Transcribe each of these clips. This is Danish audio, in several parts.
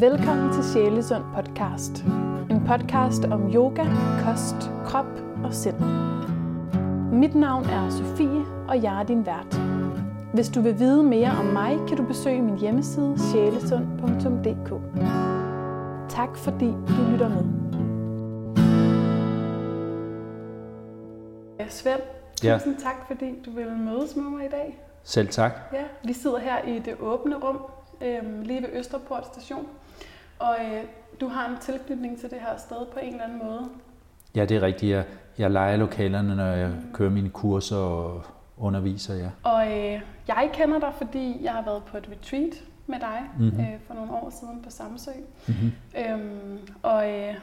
Velkommen til Sjælesund podcast. En podcast om yoga, kost, krop og sind. Mit navn er Sofie, og jeg er din vært. Hvis du vil vide mere om mig, kan du besøge min hjemmeside sjælesund.dk. Tak fordi du lytter med. Svend, Ja. tusind tak fordi du ville mødes med mig i dag. Selv tak. Ja, vi sidder her i det åbne rum, øh, lige ved Østerport station. Og øh, du har en tilknytning til det her sted på en eller anden måde. Ja, det er rigtigt. Jeg, jeg leger lokalerne, når jeg kører mine kurser og underviser, ja. Og øh, jeg kender dig, fordi jeg har været på et retreat med dig Mhm. mm-hmm. øh, for nogle år siden på Samsø. Mm-hmm. Øhm, og, øh,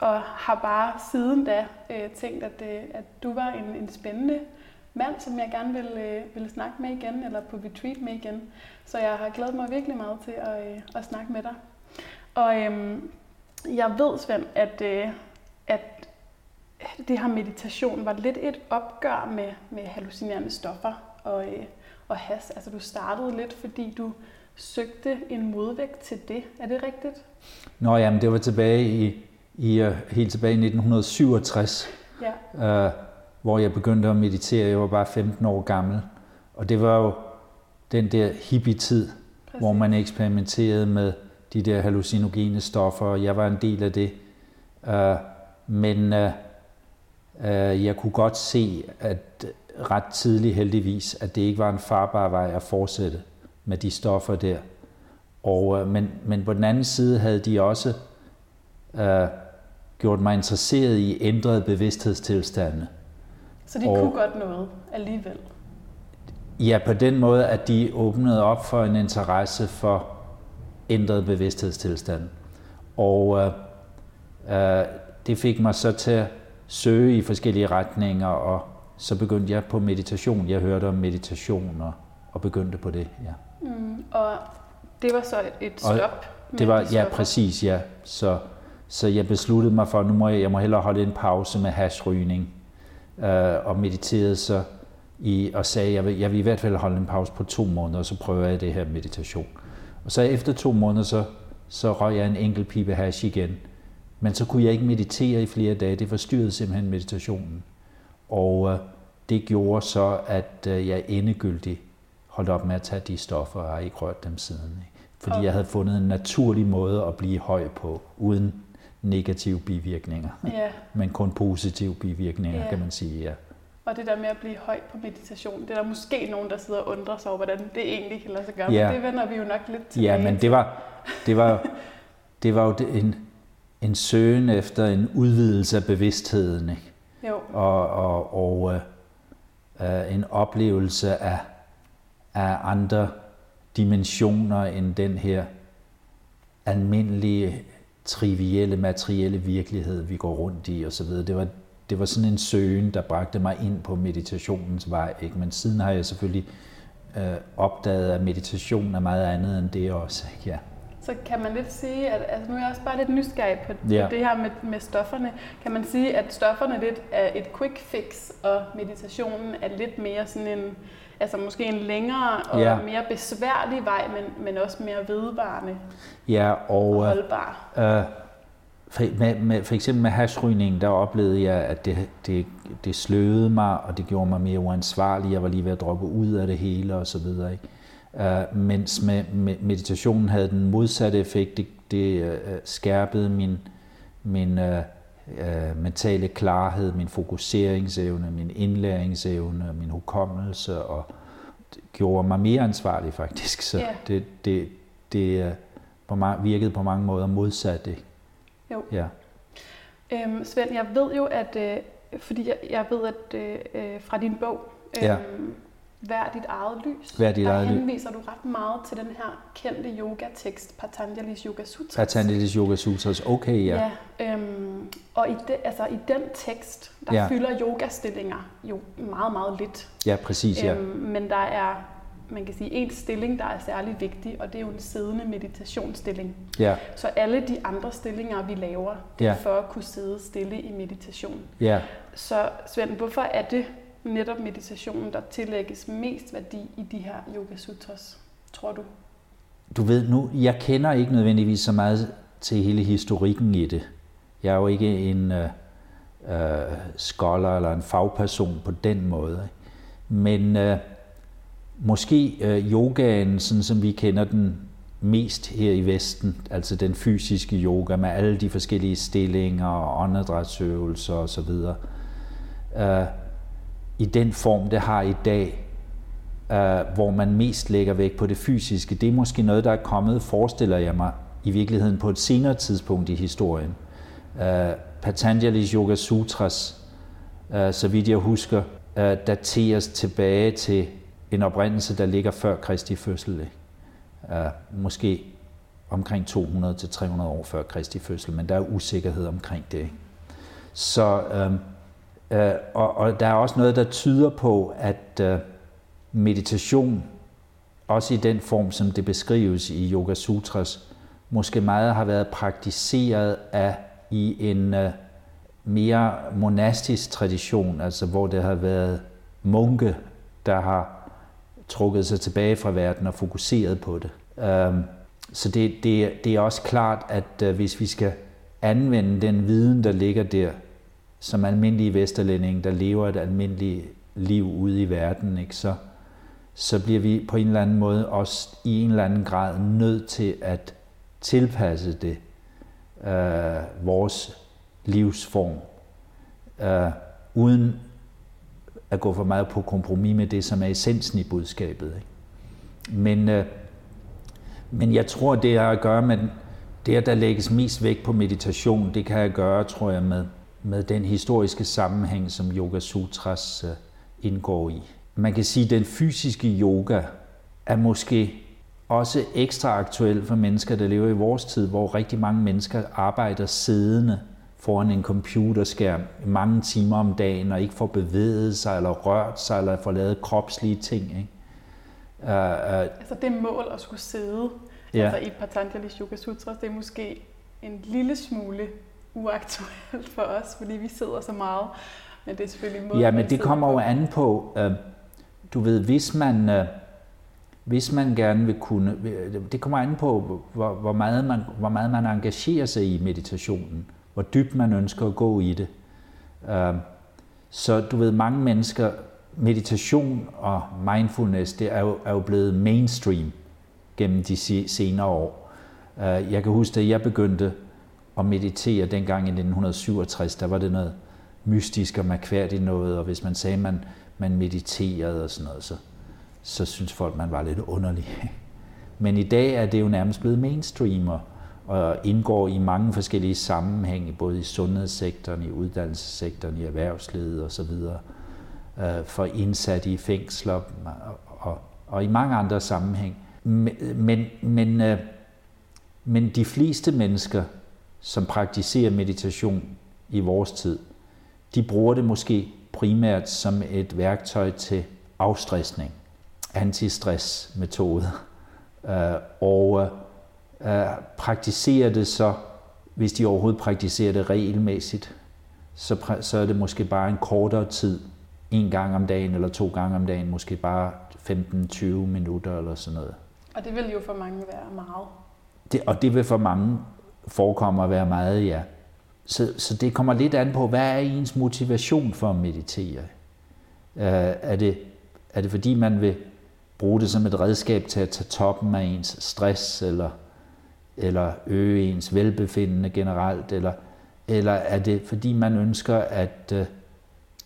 og har bare siden da øh, tænkt, at, øh, at du var en, en spændende mand, som jeg gerne ville, øh, ville snakke med igen, eller på retreat med igen. Så jeg har glædet mig virkelig meget til at, øh, at snakke med dig. Og øhm, jeg ved, Svend, at, øh, at det her meditation var lidt et opgør med, med hallucinerende stoffer og, øh, og has. Altså du startede lidt, fordi du søgte en modvægt til det. Er det rigtigt? Nå, jamen, det var tilbage i, i uh, helt tilbage i 1967, Ja. uh, hvor jeg begyndte at meditere. Jeg var bare 15 år gammel. Og det var jo den der hippie-tid, Præcis. hvor man eksperimenterede med de der hallucinogene stoffer, og jeg var en del af det. Uh, men uh, uh, jeg kunne godt se, at ret tidligt heldigvis, at det ikke var en farbar vej at fortsætte med de stoffer der. Og, uh, men, men på den anden side havde de også uh, gjort mig interesseret i ændrede bevidsthedstilstande. Så de Og- kunne godt noget alligevel. Ja, på den måde, at de åbnede op for en interesse for ændret bevidsthedstilstand. Og øh, øh, det fik mig så til at søge i forskellige retninger, og så begyndte jeg på meditation. Jeg hørte om meditation og, og begyndte på det, ja. Mm, og det var så et, Og stop. med Det var, ja, stoffer. præcis, ja. Så, så jeg besluttede mig for, at nu må jeg, jeg må hellere holde en pause med hashrygning. Øh, og mediterede så i, og sagde, jeg vil, jeg vil i hvert fald holde en pause på to måneder, og så prøver jeg det her meditation. Og så efter to måneder, så, så røg jeg en enkelt pibe hash igen. Men så kunne jeg ikke meditere i flere dage. Det forstyrrede simpelthen meditationen. Og øh, det gjorde så, at øh, jeg endegyldigt holdt op med at tage de stoffer, og har ikke rørt dem siden. Ikke? Fordi Okay. jeg havde fundet en naturlig måde at blive høj på, uden negative bivirkninger. Ja, Men kun positive bivirkninger, Ja. kan man sige, ja. Og det der med at blive høj på meditation, det er der måske nogen, der sidder og undrer sig over, hvordan det egentlig kan lade sig gøre. Ja. Men det vender vi jo nok lidt tilbage Ja, men til. det var, det var, det var jo en, en søgen efter en udvidelse af bevidstheden, ikke? Jo, og, og, og øh, øh, en oplevelse af, af andre dimensioner end den her almindelige, trivielle, materielle virkelighed, vi går rundt i osv. Det var, det var sådan en søgen, der bragte mig ind på meditationens vej. Ikke? Men siden har jeg selvfølgelig øh, opdaget, at meditation er meget andet end det også. Ikke? Ja. så kan man lidt sige, at altså, nu er jeg også bare lidt nysgerrig på, på Ja. det her med, med stofferne. Kan man sige, at stofferne lidt er et quick fix, og meditationen er lidt mere sådan en, altså måske en længere og Ja. mere besværlig vej, men, men også mere vedvarende ja og, og øh, holdbar. Øh, for, med, med, for eksempel med hashrygningen, der oplevede jeg, at det, det, det sløvede mig, og det gjorde mig mere uansvarlig. Jeg var lige ved at droppe ud af det hele og så videre. Ikke? Uh, mens med, med meditationen havde den modsatte effekt. Det, det uh, skærpede min, min uh, uh, mentale klarhed, min fokuseringsevne, min indlæringsevne, min hukommelse, og det gjorde mig mere ansvarlig faktisk. Så Ja. det, det, det uh, på mange, virkede på mange måder modsat. Ikke? Jo. Ja. Øhm, Svend, jeg ved jo, at øh, fordi jeg, jeg ved, at øh, fra din bog, øh, Ja. Vær dit eget lys, Vær dit der eget henviser du ret meget til den her kendte yogatekst, Patanjali's Yoga Sutras. Patanjali's Yoga Sutras, okay, ja. Ja, øhm, og i, de, altså, i den tekst, der ja. fylder yogastillinger jo meget, meget lidt. Ja, præcis, ja. Øhm, men der er, man kan sige, en stilling, der er særlig vigtig, og det er jo en siddende meditationsstilling. Ja, Så alle de andre stillinger, vi laver, det er Ja. for at kunne sidde stille i meditation. ja. Så Svend, hvorfor er det netop meditationen, der tillægges mest værdi i de her yoga sutras, tror du? du ved nu, jeg kender ikke nødvendigvis så meget til hele historikken i det. Jeg er jo ikke en uh, uh, scholar eller en fagperson på den måde. Men uh, måske øh, yogaen, sådan som vi kender den mest her i Vesten, altså den fysiske yoga med alle de forskellige stillinger og åndedrætsøvelser osv., øh, i den form, det har i dag, øh, hvor man mest lægger vægt på det fysiske, det er måske noget, der er kommet, forestiller jeg mig, i virkeligheden på et senere tidspunkt i historien. Øh, Patanjali's Yoga Sutras, øh, så vidt jeg husker, øh, dateres tilbage til en oprindelse, der ligger før Kristi fødsel. Uh, måske omkring 200-300 år før Kristi fødsel, men der er usikkerhed omkring det. Så, øhm, øh, uh, og, og der er også noget, der tyder på, at øh, meditation, også i den form, som det beskrives i Yoga Sutras, måske meget har været praktiseret af i en øh, mere monastisk tradition, altså hvor det har været munke, der har trukket sig tilbage fra verden og fokuseret på det. Øhm, så det, det, det er også klart, at øh, hvis vi skal anvende den viden, der ligger der, som almindelige vesterlændinge, der lever et almindeligt liv ude i verden, ikke, så, så bliver vi på en eller anden måde også i en eller anden grad nødt til at tilpasse det øh, vores livsform, øh, uden at gå for meget på kompromis med det, som er essensen i budskabet. Ikke? Men, øh, men jeg tror, det har at gøre med det, at der lægges mest vægt på meditation, det kan jeg gøre, tror jeg, med, med den historiske sammenhæng, som Yoga Sutras øh, indgår i. Man kan sige, at den fysiske yoga er måske også ekstra aktuel for mennesker, der lever i vores tid, hvor rigtig mange mennesker arbejder siddende foran en computerskærm mange timer om dagen, og ikke får bevæget sig, eller rørt sig, eller får lavet kropslige ting. Ikke? Uh, uh, altså det mål at skulle sidde ja. altså i Patanjali's Yoga Sutras, det er måske en lille smule uaktuelt for os, fordi vi sidder så meget. Men det er selvfølgelig mål, Ja, men det kommer jo an på, uh, du ved, hvis man... Uh, hvis man gerne vil kunne, det kommer an på, hvor, hvor, meget man, hvor meget man engagerer sig i meditationen, hvor dybt man ønsker at gå i det. Øhm, så du ved, mange mennesker, meditation og mindfulness, det er jo, er jo blevet mainstream gennem de senere år. Øh, jeg kan huske, at jeg begyndte at meditere dengang i 1967, der var det noget mystisk og mærkværdigt noget, og hvis man sagde, at man, man mediterede og sådan noget, så, så synes folk, man var lidt underlig. Men i dag er det jo nærmest blevet mainstream og indgår i mange forskellige sammenhænge, både i sundhedssektoren, i uddannelsessektoren, i erhvervslivet osv., øh, for indsatte i fængsler og, og, i mange andre sammenhæng. Men, men, øh, men de fleste mennesker, som praktiserer meditation i vores tid, de bruger det måske primært som et værktøj til afstressning antistressmetode. Øh, og praktiserer det så, hvis de overhovedet praktiserer det regelmæssigt, så, så er det måske bare en kortere tid, en gang om dagen eller to gange om dagen, måske bare 15-20 minutter eller sådan noget. Og det vil jo for mange være meget. Det, og det vil for mange forekomme at være meget, ja. Så, så det kommer lidt an på, hvad er ens motivation for at meditere? Uh, er, det, er det fordi, man vil bruge det som et redskab til at tage toppen af ens stress, eller, eller øge ens velbefindende generelt, eller, eller er det fordi man ønsker at øh,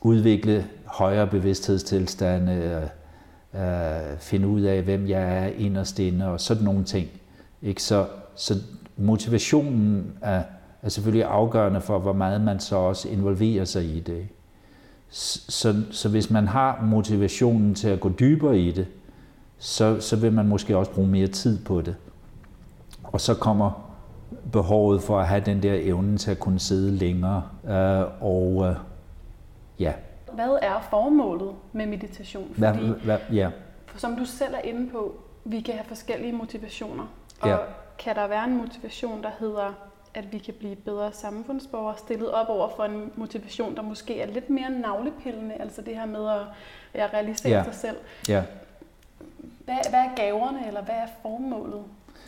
udvikle højere bevidsthedstilstande, øh, øh, finde ud af, hvem jeg er inderst inde, og sådan nogle ting. Ikke? Så, så motivationen er, er selvfølgelig afgørende for, hvor meget man så også involverer sig i det. Så, så hvis man har motivationen til at gå dybere i det, så, så vil man måske også bruge mere tid på det. Og så kommer behovet for at have den der evne til at kunne sidde længere. Øh, og øh, ja. Hvad er formålet med meditation? Fordi, hvad, hvad, ja. som du selv er inde på, vi kan have forskellige motivationer. Og ja. kan der være en motivation, der hedder, at vi kan blive bedre samfundsborgere, stillet op over for en motivation, der måske er lidt mere navlepillende, altså det her med at, at realisere ja. sig selv. Ja. Hvad, hvad er gaverne, eller hvad er formålet?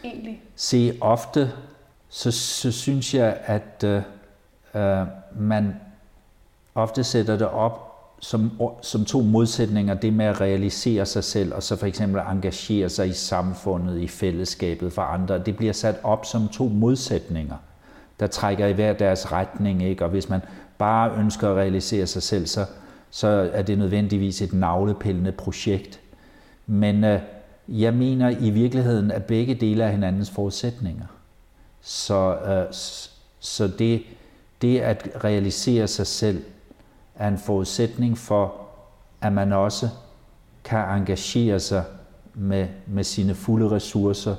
Egentlig? Se, ofte så, så synes jeg, at øh, øh man ofte sætter det op som, som to modsætninger, det med at realisere sig selv, og så for eksempel engagere sig i samfundet, i fællesskabet for andre. Det bliver sat op som to modsætninger, der trækker i hver deres retning. Ikke? Og hvis man bare ønsker at realisere sig selv, så, så er det nødvendigvis et navlepillende projekt. Men øh, jeg mener i virkeligheden, at begge dele er hinandens forudsætninger. Så, øh, så det, det at realisere sig selv er en forudsætning for, at man også kan engagere sig med, med sine fulde ressourcer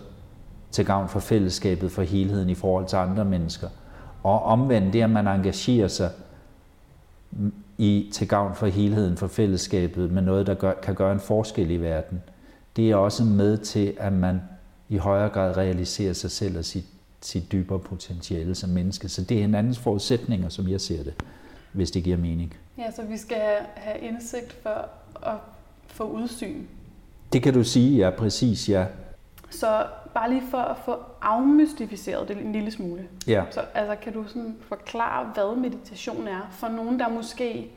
til gavn for fællesskabet, for helheden i forhold til andre mennesker. Og omvendt det, at man engagerer sig i, til gavn for helheden, for fællesskabet, med noget, der gør, kan gøre en forskel i verden, det er også med til, at man i højere grad realiserer sig selv og sit, sit dybere potentiale som menneske. Så det er hinandens forudsætninger, som jeg ser det, hvis det giver mening. Ja, så vi skal have indsigt for at få udsyn. Det kan du sige, ja, præcis, ja. Så bare lige for at få afmystificeret det en lille smule. Ja. Så altså, kan du sådan forklare, hvad meditation er, for nogen, der måske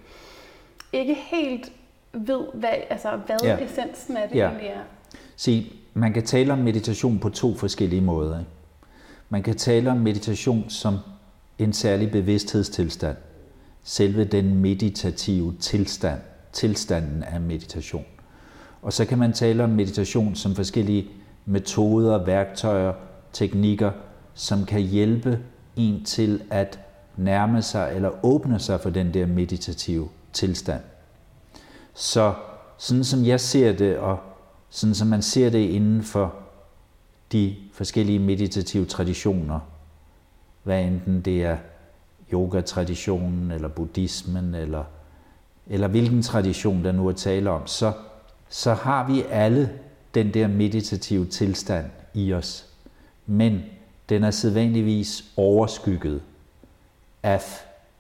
ikke helt ved, hvad, altså, hvad ja. essensen af det ja. egentlig er? Se, man kan tale om meditation på to forskellige måder. Ikke? Man kan tale om meditation som en særlig bevidsthedstilstand selve den meditative tilstand, tilstanden af meditation. Og så kan man tale om meditation som forskellige metoder, værktøjer, teknikker, som kan hjælpe en til at nærme sig eller åbne sig for den der meditative tilstand. Så sådan som jeg ser det, og sådan som man ser det inden for de forskellige meditative traditioner, hvad enten det er yogatraditionen, eller buddhismen, eller, eller hvilken tradition der nu er tale om, så, så har vi alle den der meditative tilstand i os. Men den er sædvanligvis overskygget af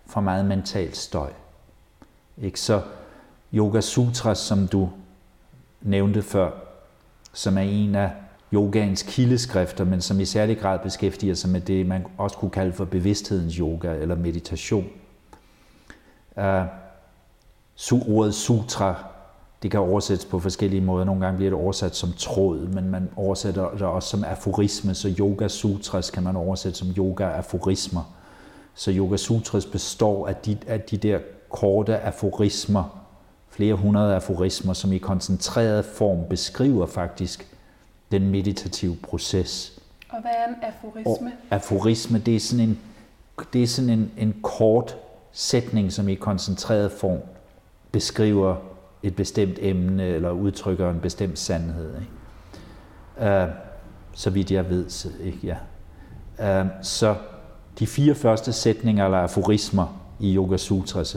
for meget mental støj. Ikke? Så Yoga Sutras, som du nævnte før, som er en af yogaens kildeskrifter, men som i særlig grad beskæftiger sig med det, man også kunne kalde for bevidsthedens yoga eller meditation. Uh, ordet sutra, det kan oversættes på forskellige måder. Nogle gange bliver det oversat som tråd, men man oversætter det også som aforisme, så yoga sutras kan man oversætte som yoga aforismer. Så yoga sutras består af de, af de der korte aforismer, flere hundrede aforismer, som i koncentreret form beskriver faktisk den meditative proces. Og hvad er en aforisme? Og aforisme, det er sådan en, det er sådan en, en kort sætning, som i koncentreret form beskriver et bestemt emne eller udtrykker en bestemt sandhed. Ikke? Uh, så vidt jeg ved, så, ikke? Ja. Uh, så de fire første sætninger eller aforismer i Yoga Sutras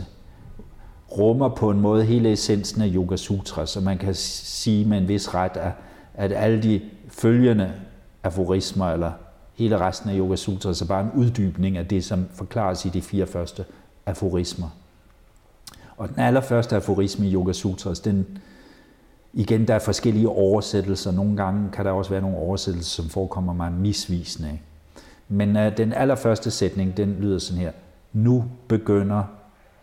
rummer på en måde hele essensen af Yoga Sutra, så man kan sige med en vis ret, at at alle de følgende aforismer, eller hele resten af Yoga Sutra, så bare en uddybning af det, som forklares i de fire første aforismer. Og den allerførste aforisme i Yoga Sutras, den, igen, der er forskellige oversættelser. Nogle gange kan der også være nogle oversættelser, som forekommer mig misvisende. Men uh, den allerførste sætning, den lyder sådan her. Nu begynder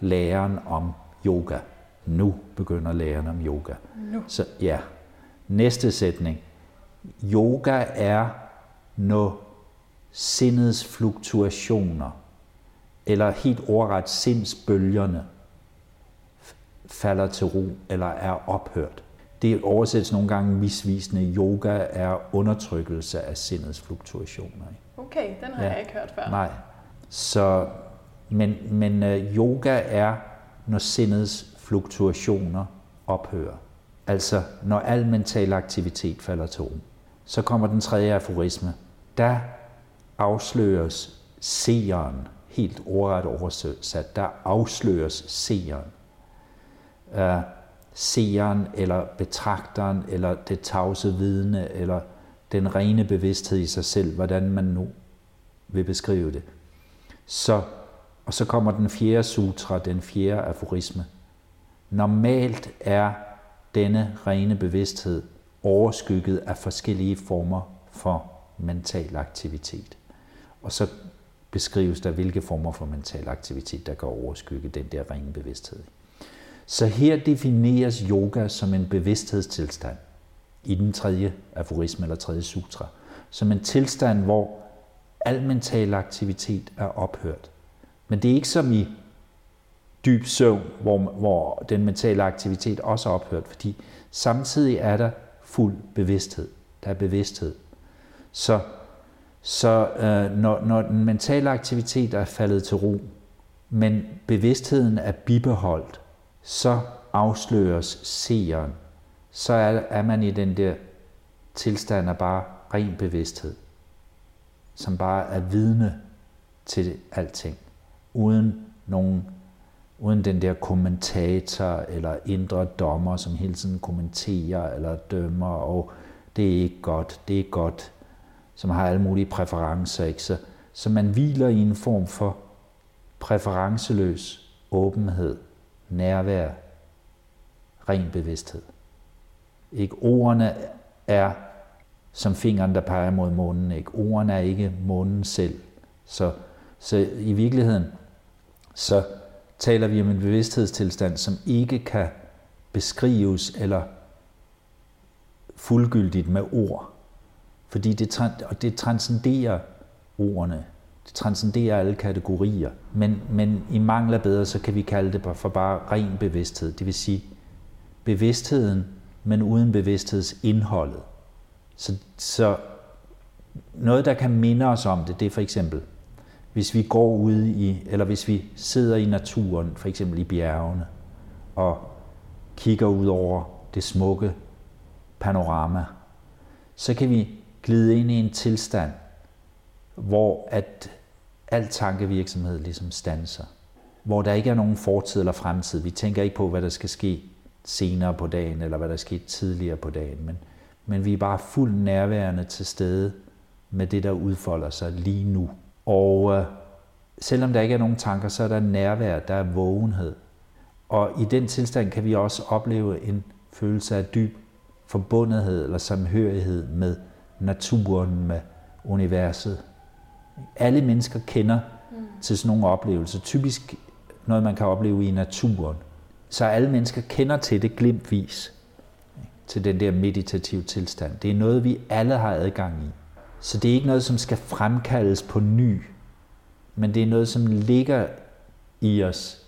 læren om yoga. Nu begynder læren om yoga. Nu. Så ja, Næste sætning. Yoga er, når sindets fluktuationer, eller helt ordret sindsbølgerne, falder til ro eller er ophørt. Det oversættes nogle gange misvisende. Yoga er undertrykkelse af sindets fluktuationer. Okay, den har ja. jeg ikke hørt før. Nej. Så, men, men uh, yoga er, når sindets fluktuationer ophører. Altså, når al mental aktivitet falder til ro. Så kommer den tredje aforisme. Der afsløres seeren, helt ordret oversat, der afsløres seeren. Uh, seeren, eller betragteren, eller det tavse vidne, eller den rene bevidsthed i sig selv, hvordan man nu vil beskrive det. Så, og så kommer den fjerde sutra, den fjerde aforisme. Normalt er denne rene bevidsthed overskygget af forskellige former for mental aktivitet. Og så beskrives der, hvilke former for mental aktivitet, der kan overskygge den der rene bevidsthed. Så her defineres yoga som en bevidsthedstilstand i den tredje aforisme eller tredje sutra, som en tilstand, hvor al mental aktivitet er ophørt. Men det er ikke som i dyb søvn, hvor, hvor den mentale aktivitet også er ophørt, fordi samtidig er der fuld bevidsthed. Der er bevidsthed. Så, så øh, når, når den mentale aktivitet er faldet til ro, men bevidstheden er bibeholdt, så afsløres seeren. Så er, er man i den der tilstand af bare ren bevidsthed, som bare er vidne til alting, uden nogen uden den der kommentator eller indre dommer, som hele tiden kommenterer eller dømmer, og det er ikke godt, det er godt, som har alle mulige præferencer. Ikke? Så, så man hviler i en form for præferenceløs åbenhed, nærvær, ren bevidsthed. Ikke? Ordene er som fingeren, der peger mod månen. Ikke? Ordene er ikke månen selv. Så, så i virkeligheden, så taler vi om en bevidsthedstilstand, som ikke kan beskrives eller fuldgyldigt med ord. Fordi det, og det transcenderer ordene. Det transcenderer alle kategorier. Men, men i mangler bedre, så kan vi kalde det for bare ren bevidsthed. Det vil sige bevidstheden, men uden bevidsthedsindholdet. Så, så noget, der kan minde os om det, det er for eksempel hvis vi går ud i, eller hvis vi sidder i naturen, for eksempel i bjergene, og kigger ud over det smukke panorama, så kan vi glide ind i en tilstand, hvor at al tankevirksomhed ligesom stanser. Hvor der ikke er nogen fortid eller fremtid. Vi tænker ikke på, hvad der skal ske senere på dagen, eller hvad der skete tidligere på dagen, men, men vi er bare fuldt nærværende til stede med det, der udfolder sig lige nu. Og øh, selvom der ikke er nogen tanker, så er der nærvær, der er vågenhed. Og i den tilstand kan vi også opleve en følelse af dyb forbundethed eller samhørighed med naturen, med universet. Alle mennesker kender mm. til sådan nogle oplevelser. Typisk noget, man kan opleve i naturen. Så alle mennesker kender til det glimtvis, til den der meditative tilstand. Det er noget, vi alle har adgang i. Så det er ikke noget, som skal fremkaldes på ny, men det er noget, som ligger i os,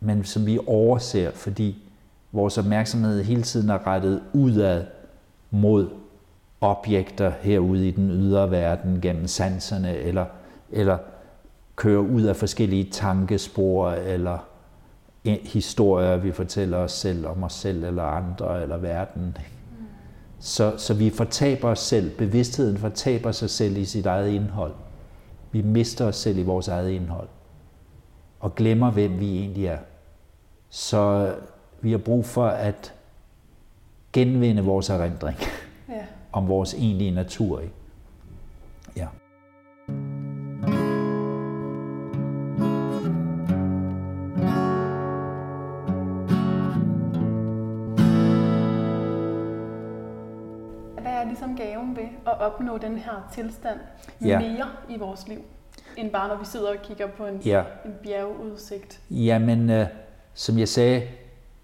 men som vi overser, fordi vores opmærksomhed hele tiden er rettet udad mod objekter herude i den ydre verden gennem sanserne, eller, eller kører ud af forskellige tankespor, eller historier, vi fortæller os selv om os selv, eller andre, eller verden. Så, så vi fortaber os selv. Bevidstheden fortaber sig selv i sit eget indhold. Vi mister os selv i vores eget indhold. Og glemmer, hvem vi egentlig er. Så vi har brug for at genvinde vores erindring ja. om vores egentlige natur. Ikke? Opnå den her tilstand ja. mere i vores liv, end bare når vi sidder og kigger på en, ja. en bjergudsigt? Jamen, øh, som jeg sagde,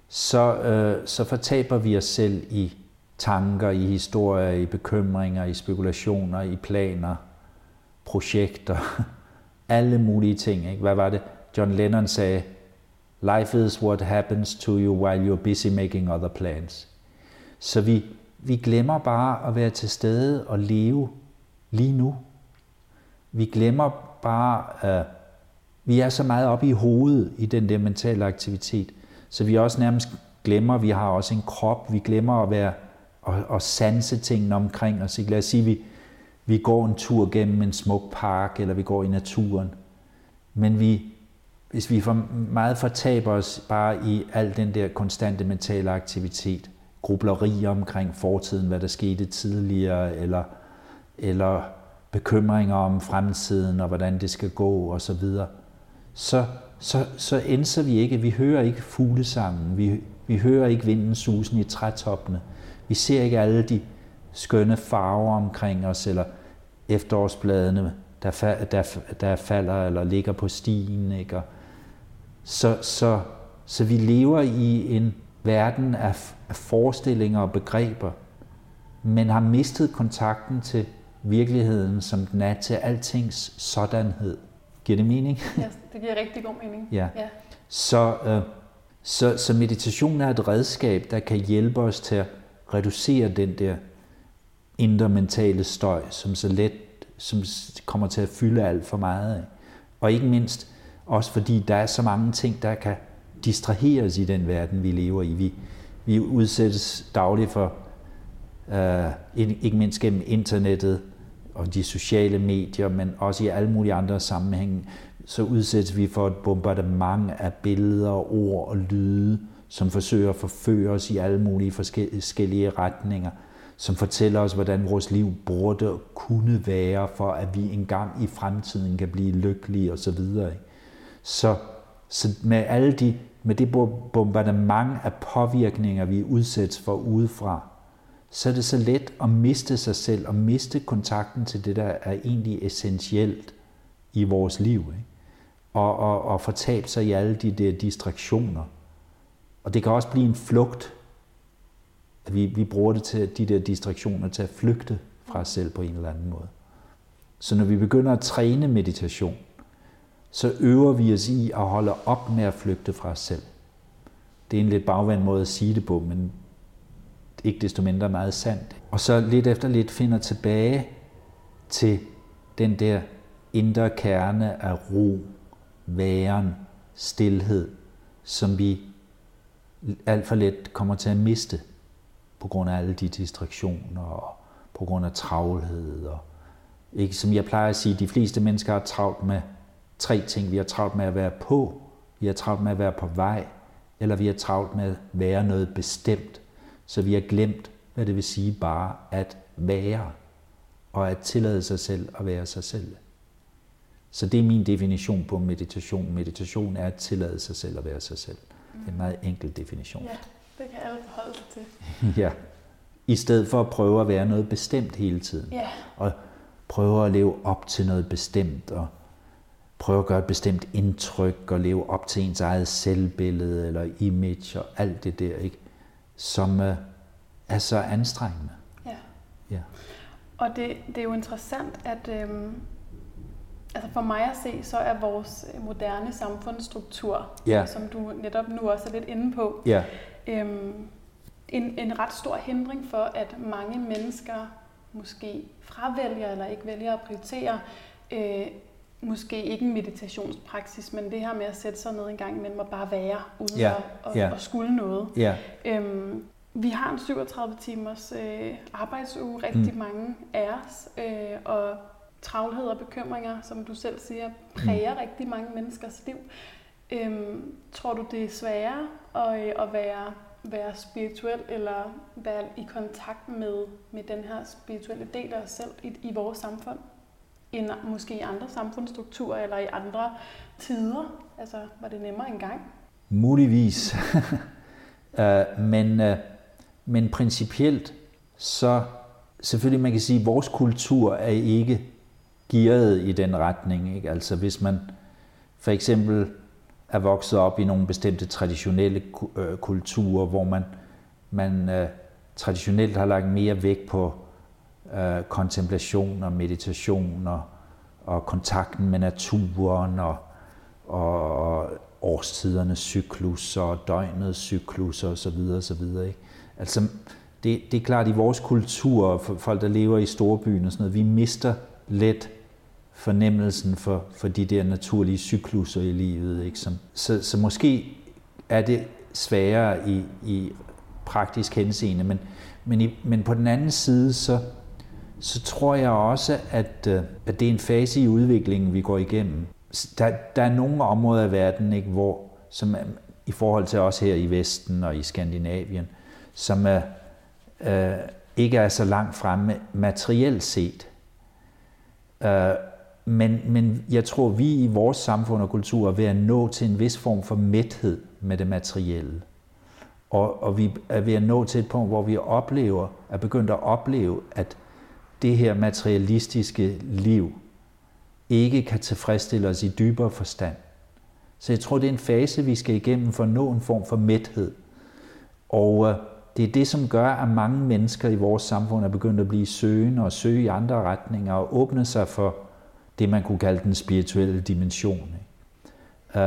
så, øh, så fortaber vi os selv i tanker, i historier, i bekymringer, i spekulationer, i planer, projekter, alle mulige ting. Ikke? Hvad var det? John Lennon sagde, Life is what happens to you while you're busy making other plans. Så vi, vi glemmer bare at være til stede og leve lige nu. Vi glemmer bare, at vi er så meget oppe i hovedet i den der mentale aktivitet, så vi også nærmest glemmer, at vi har også en krop, vi glemmer at være og, og sanse tingene omkring os. Lad os sige, vi, vi går en tur gennem en smuk park, eller vi går i naturen. Men vi, hvis vi for meget fortaber os bare i al den der konstante mentale aktivitet, grublerier omkring fortiden, hvad der skete tidligere, eller, eller bekymringer om fremtiden og hvordan det skal gå og så videre, så, så, så ender vi ikke. Vi hører ikke fuglesangen. Vi, vi hører ikke vinden susen i trætoppene. Vi ser ikke alle de skønne farver omkring os, eller efterårsbladene, der, fa- der, der falder eller ligger på stien. Ikke? Og så, så, så vi lever i en verden af, af forestillinger og begreber, men har mistet kontakten til virkeligheden, som den er til altings sådanhed. Giver det mening? Ja, det giver rigtig god mening. Ja. ja. Så, øh, så, så meditation er et redskab, der kan hjælpe os til at reducere den der indre mentale støj, som så let som kommer til at fylde alt for meget af. Og ikke mindst også fordi der er så mange ting, der kan distraheres i den verden, vi lever i. Vi, vi udsættes dagligt for, øh, ikke mindst gennem internettet og de sociale medier, men også i alle mulige andre sammenhænge, så udsættes vi for et bombardement af billeder, ord og lyde, som forsøger at forføre os i alle mulige forskellige retninger, som fortæller os, hvordan vores liv burde kunne være, for at vi engang i fremtiden kan blive lykkelige osv. Så, så med alle de, med det bombardement af påvirkninger, vi udsættes for udefra, så er det så let at miste sig selv og miste kontakten til det, der er egentlig essentielt i vores liv. Ikke? Og, og, og fortabe sig i alle de der distraktioner. Og det kan også blive en flugt, at vi, vi bruger det til de der distraktioner til at flygte fra os selv på en eller anden måde. Så når vi begynder at træne meditation, så øver vi os i at holde op med at flygte fra os selv. Det er en lidt bagvendt måde at sige det på, men ikke desto mindre meget sandt. Og så lidt efter lidt finder tilbage til den der indre kerne af ro, væren, stillhed, som vi alt for let kommer til at miste på grund af alle de distraktioner og på grund af travlhed. Og, ikke, som jeg plejer at sige, de fleste mennesker har travlt med tre ting. Vi har travlt med at være på, vi har travlt med at være på vej, eller vi har travlt med at være noget bestemt. Så vi har glemt, hvad det vil sige bare at være, og at tillade sig selv at være sig selv. Så det er min definition på meditation. Meditation er at tillade sig selv at være sig selv. Det er en meget enkel definition. Ja, det kan alle forholde sig til. ja. I stedet for at prøve at være noget bestemt hele tiden. Ja. Og prøve at leve op til noget bestemt, og prøve at gøre et bestemt indtryk, og leve op til ens eget selvbillede, eller image, og alt det der, ikke? som uh, er så anstrengende. Ja. ja. Og det, det er jo interessant, at øhm, altså for mig at se, så er vores moderne samfundsstruktur, ja. som du netop nu også er lidt inde på, ja. øhm, en, en ret stor hindring for, at mange mennesker måske fravælger eller ikke vælger at prioritere øh, måske ikke en meditationspraksis, men det her med at sætte sig ned en gang imellem og bare være, uden ja. at, at, ja. at skulle noget. Ja. Øhm, vi har en 37 timers øh, arbejdsuge, rigtig mm. mange af os, øh, og travlhed og bekymringer, som du selv siger, præger mm. rigtig mange menneskers liv. Øhm, tror du, det er sværere at, øh, at være, være spirituel eller være i kontakt med, med den her spirituelle del af os selv i, i vores samfund, end måske i andre samfundsstrukturer eller i andre tider? Altså, var det nemmere engang? Muligvis. Øh, men, øh, men principielt, så selvfølgelig man kan sige, at vores kultur er ikke gearet i den retning. Ikke? Altså hvis man for eksempel er vokset op i nogle bestemte traditionelle øh, kulturer, hvor man, man traditionelt har lagt mere vægt på øh, kontemplation og meditation og, og kontakten med naturen og, og, og årstidernes cyklus og døgnets cyklus og så videre, og så videre. Ikke? Altså, det, det er klart, at i vores kultur, for folk, der lever i storbyen og sådan noget, vi mister let fornemmelsen for, for de der naturlige cykluser i livet. Ikke? Som, så, så måske er det sværere i, i praktisk henseende, men, men, i, men på den anden side, så, så tror jeg også, at, øh, at det er en fase i udviklingen, vi går igennem. Der, der er nogle områder af verden, ikke, hvor, som er, i forhold til os her i Vesten og i Skandinavien, som er, øh, ikke er så langt fremme materielt set. Øh, men, men jeg tror, vi i vores samfund og kultur er ved at nå til en vis form for mæthed med det materielle. Og, og vi er ved at nå til et punkt, hvor vi oplever, er begyndt at opleve, at det her materialistiske liv ikke kan tilfredsstille os i dybere forstand. Så jeg tror, det er en fase, vi skal igennem for at nå en form for mæthed. Og øh, det er det, som gør, at mange mennesker i vores samfund er begyndt at blive søgende og søge i andre retninger og åbne sig for det, man kunne kalde den spirituelle dimension. Uh,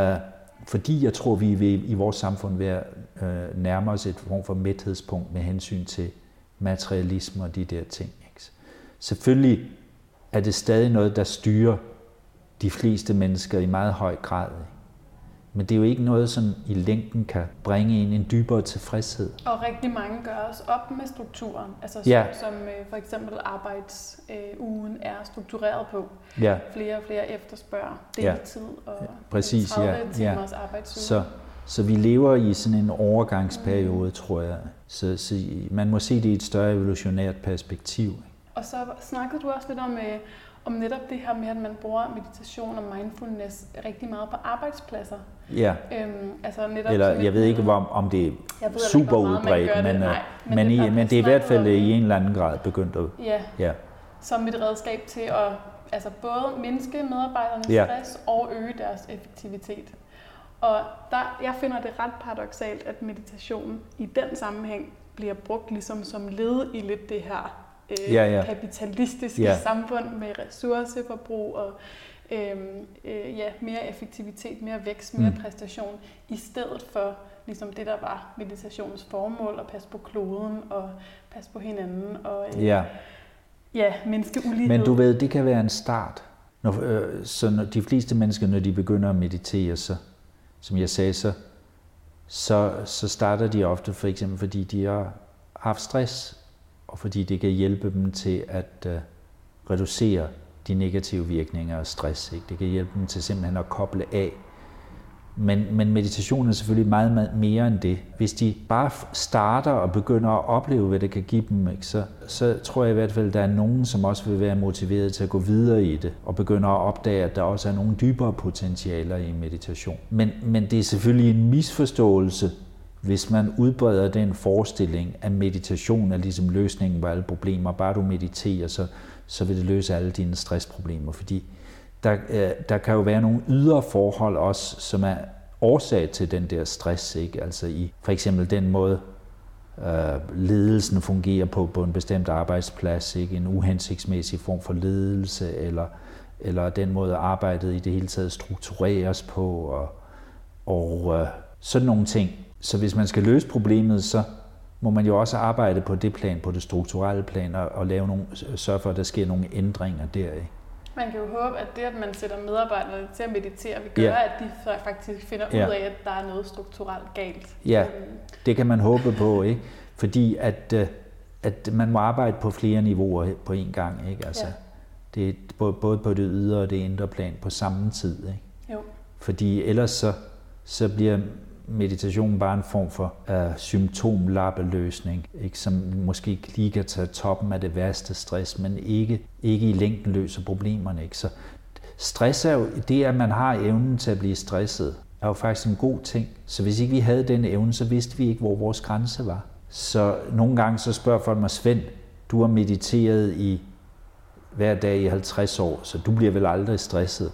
fordi jeg tror, vi vil i vores samfund være øh, nærmere os et form for mæthedspunkt med hensyn til materialisme og de der ting. Selvfølgelig er det stadig noget, der styrer de fleste mennesker i meget høj grad. Men det er jo ikke noget, som i længden kan bringe en en dybere tilfredshed. Og rigtig mange gør også op med strukturen, altså som, ja. som øh, for eksempel arbejdsugen er struktureret på. Ja. Flere og flere efterspørger deltid ja. og Præcis, 30 ja. timers ja. arbejdsuge. Så, så vi lever i sådan en overgangsperiode, mm. tror jeg. Så, så man må se det i et større evolutionært perspektiv. Og så snakkede du også lidt om, øh, om netop det her med, at man bruger meditation og mindfulness rigtig meget på arbejdspladser. Ja. Øhm, altså netop Eller jeg ved ikke, om, om det er super ikke, udbredt, men, Nej, men, men, det, i, men det er i hvert fald i en eller anden grad begyndt at... Ja, ja. som et redskab til at altså både mindske medarbejdernes ja. stress og øge deres effektivitet. Og der, jeg finder det ret paradoxalt, at meditation i den sammenhæng bliver brugt ligesom som led i lidt det her øh, ja, ja. kapitalistiske ja. samfund med ressourceforbrug og øh, øh, ja, mere effektivitet, mere vækst, mere mm. præstation, i stedet for ligesom det, der var meditationens formål, at passe på kloden og passe på hinanden og øh, ja. Ja, mindske ulighed. Men du ved, det kan være en start. Når, øh, så når de fleste mennesker, når de begynder at meditere, så, som jeg sagde, så, så, så starter de ofte for eksempel, fordi de har haft stress, og fordi det kan hjælpe dem til at øh, reducere de negative virkninger af stress. Ikke? Det kan hjælpe dem til simpelthen at koble af. Men, men meditation er selvfølgelig meget, meget mere end det. Hvis de bare starter og begynder at opleve, hvad det kan give dem, ikke? Så, så tror jeg i hvert fald, at der er nogen, som også vil være motiveret til at gå videre i det, og begynder at opdage, at der også er nogle dybere potentialer i meditation. Men, men det er selvfølgelig en misforståelse, hvis man udbreder den forestilling, at meditation er ligesom løsningen på alle problemer, bare du mediterer, så, så vil det løse alle dine stressproblemer, fordi der, øh, der kan jo være nogle ydre forhold også, som er årsag til den der stress, ikke? altså i for eksempel den måde, øh, ledelsen fungerer på på en bestemt arbejdsplads, ikke? en uhensigtsmæssig form for ledelse, eller, eller den måde arbejdet i det hele taget struktureres på, og, og øh, sådan nogle ting. Så hvis man skal løse problemet, så må man jo også arbejde på det plan, på det strukturelle plan, og, og lave nogle, sørge for, at der sker nogle ændringer deri. Man kan jo håbe, at det, at man sætter medarbejderne til at meditere, vil gøre, ja. at de faktisk finder ja. ud af, at der er noget strukturelt galt. Ja, øhm. det kan man håbe på, ikke? Fordi at, øh, at man må arbejde på flere niveauer på én gang, ikke? Altså, ja. det er både på det ydre og det indre plan på samme tid, ikke? Jo. Fordi ellers så, så bliver meditation bare en form for uh, symptomlappeløsning, ikke? som måske lige kan tage toppen af det værste stress, men ikke, ikke i længden løser problemerne. Ikke? Så stress er jo det, at man har evnen til at blive stresset, er jo faktisk en god ting. Så hvis ikke vi havde den evne, så vidste vi ikke, hvor vores grænse var. Så nogle gange så spørger folk mig, Svend, du har mediteret i hver dag i 50 år, så du bliver vel aldrig stresset.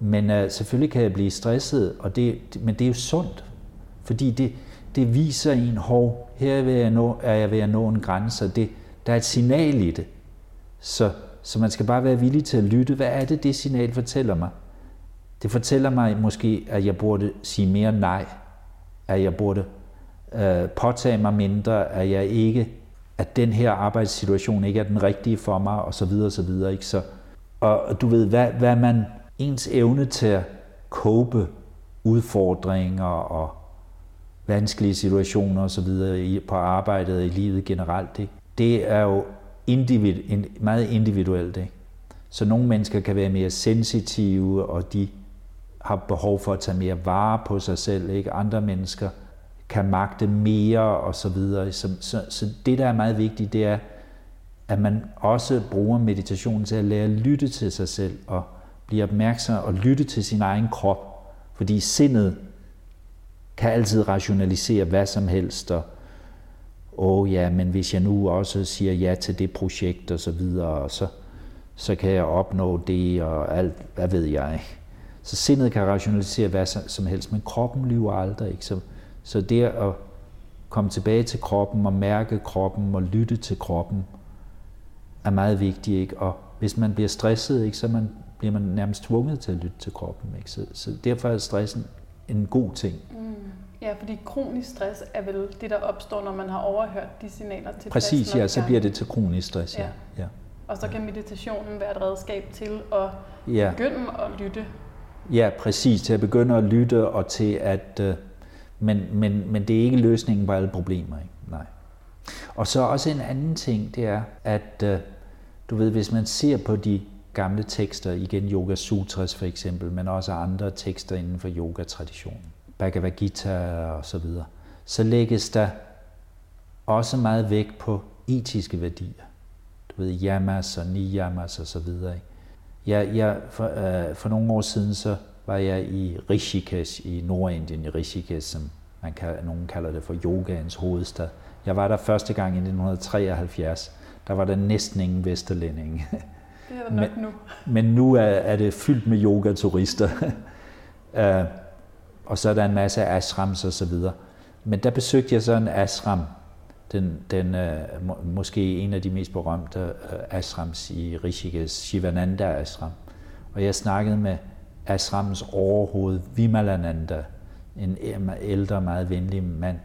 Men uh, selvfølgelig kan jeg blive stresset, og det, men det er jo sundt, fordi det, det viser en, hov, her er jeg, nå, er jeg ved at nå en grænse, og det, der er et signal i det. Så, så man skal bare være villig til at lytte. Hvad er det, det signal fortæller mig? Det fortæller mig måske, at jeg burde sige mere nej, at jeg burde uh, påtage mig mindre, at jeg ikke, at den her arbejdssituation ikke er den rigtige for mig, og så videre, og så videre. Ikke? Så, og du ved, hvad, hvad man ens evne til at kåbe udfordringer og vanskelige situationer osv. på arbejdet og i livet generelt, ikke? det er jo individ, meget individuelt. Ikke? Så nogle mennesker kan være mere sensitive, og de har behov for at tage mere vare på sig selv. Ikke? Andre mennesker kan magte mere og så videre. Så, så, så det, der er meget vigtigt, det er, at man også bruger meditationen til at lære at lytte til sig selv og blive opmærksom og lytte til sin egen krop. Fordi sindet kan altid rationalisere hvad som helst, og åh oh, ja, men hvis jeg nu også siger ja til det projekt og så videre, og så, så kan jeg opnå det og alt, hvad ved jeg. Så sindet kan rationalisere hvad som helst, men kroppen lyver aldrig. Ikke? Så, så det at komme tilbage til kroppen og mærke kroppen og lytte til kroppen er meget vigtigt. Ikke? Og hvis man bliver stresset, ikke, så man, bliver man nærmest tvunget til at lytte til kroppen. Ikke? Så, så derfor er stressen en god ting. Mm. Ja, fordi kronisk stress er vel det, der opstår, når man har overhørt de signaler til Præcis, ja, så bliver det til kronisk stress, ja. ja. ja. Og så kan meditationen være et redskab til at ja. begynde at lytte. Ja, præcis, til at begynde at lytte og til at... Øh, men, men, men det er ikke løsningen på alle problemer, ikke? nej. Og så også en anden ting, det er, at øh, du ved, hvis man ser på de gamle tekster, igen Yoga Sutras for eksempel, men også andre tekster inden for yoga-traditionen, Bhagavad Gita og så videre, så lægges der også meget vægt på etiske værdier. Du ved, yamas og niyamas og så videre. Ikke? Jeg, jeg, for, øh, for nogle år siden, så var jeg i Rishikesh i Nordindien, i Rishikesh, som man kan, nogen kalder det for yogaens hovedstad. Jeg var der første gang i 1973. Der var der næsten ingen vesterlændinge. Det er der nok men, nu. Men nu er, er det fyldt med yogaturister. uh, og så er der en masse ashrams og så videre. Men der besøgte jeg så en ashram, den, den må, måske en af de mest berømte uh, ashrams i Rishikesh, Shivananda Ashram. Og jeg snakkede med ashrams overhoved, Vimalananda, en ældre, meget venlig mand.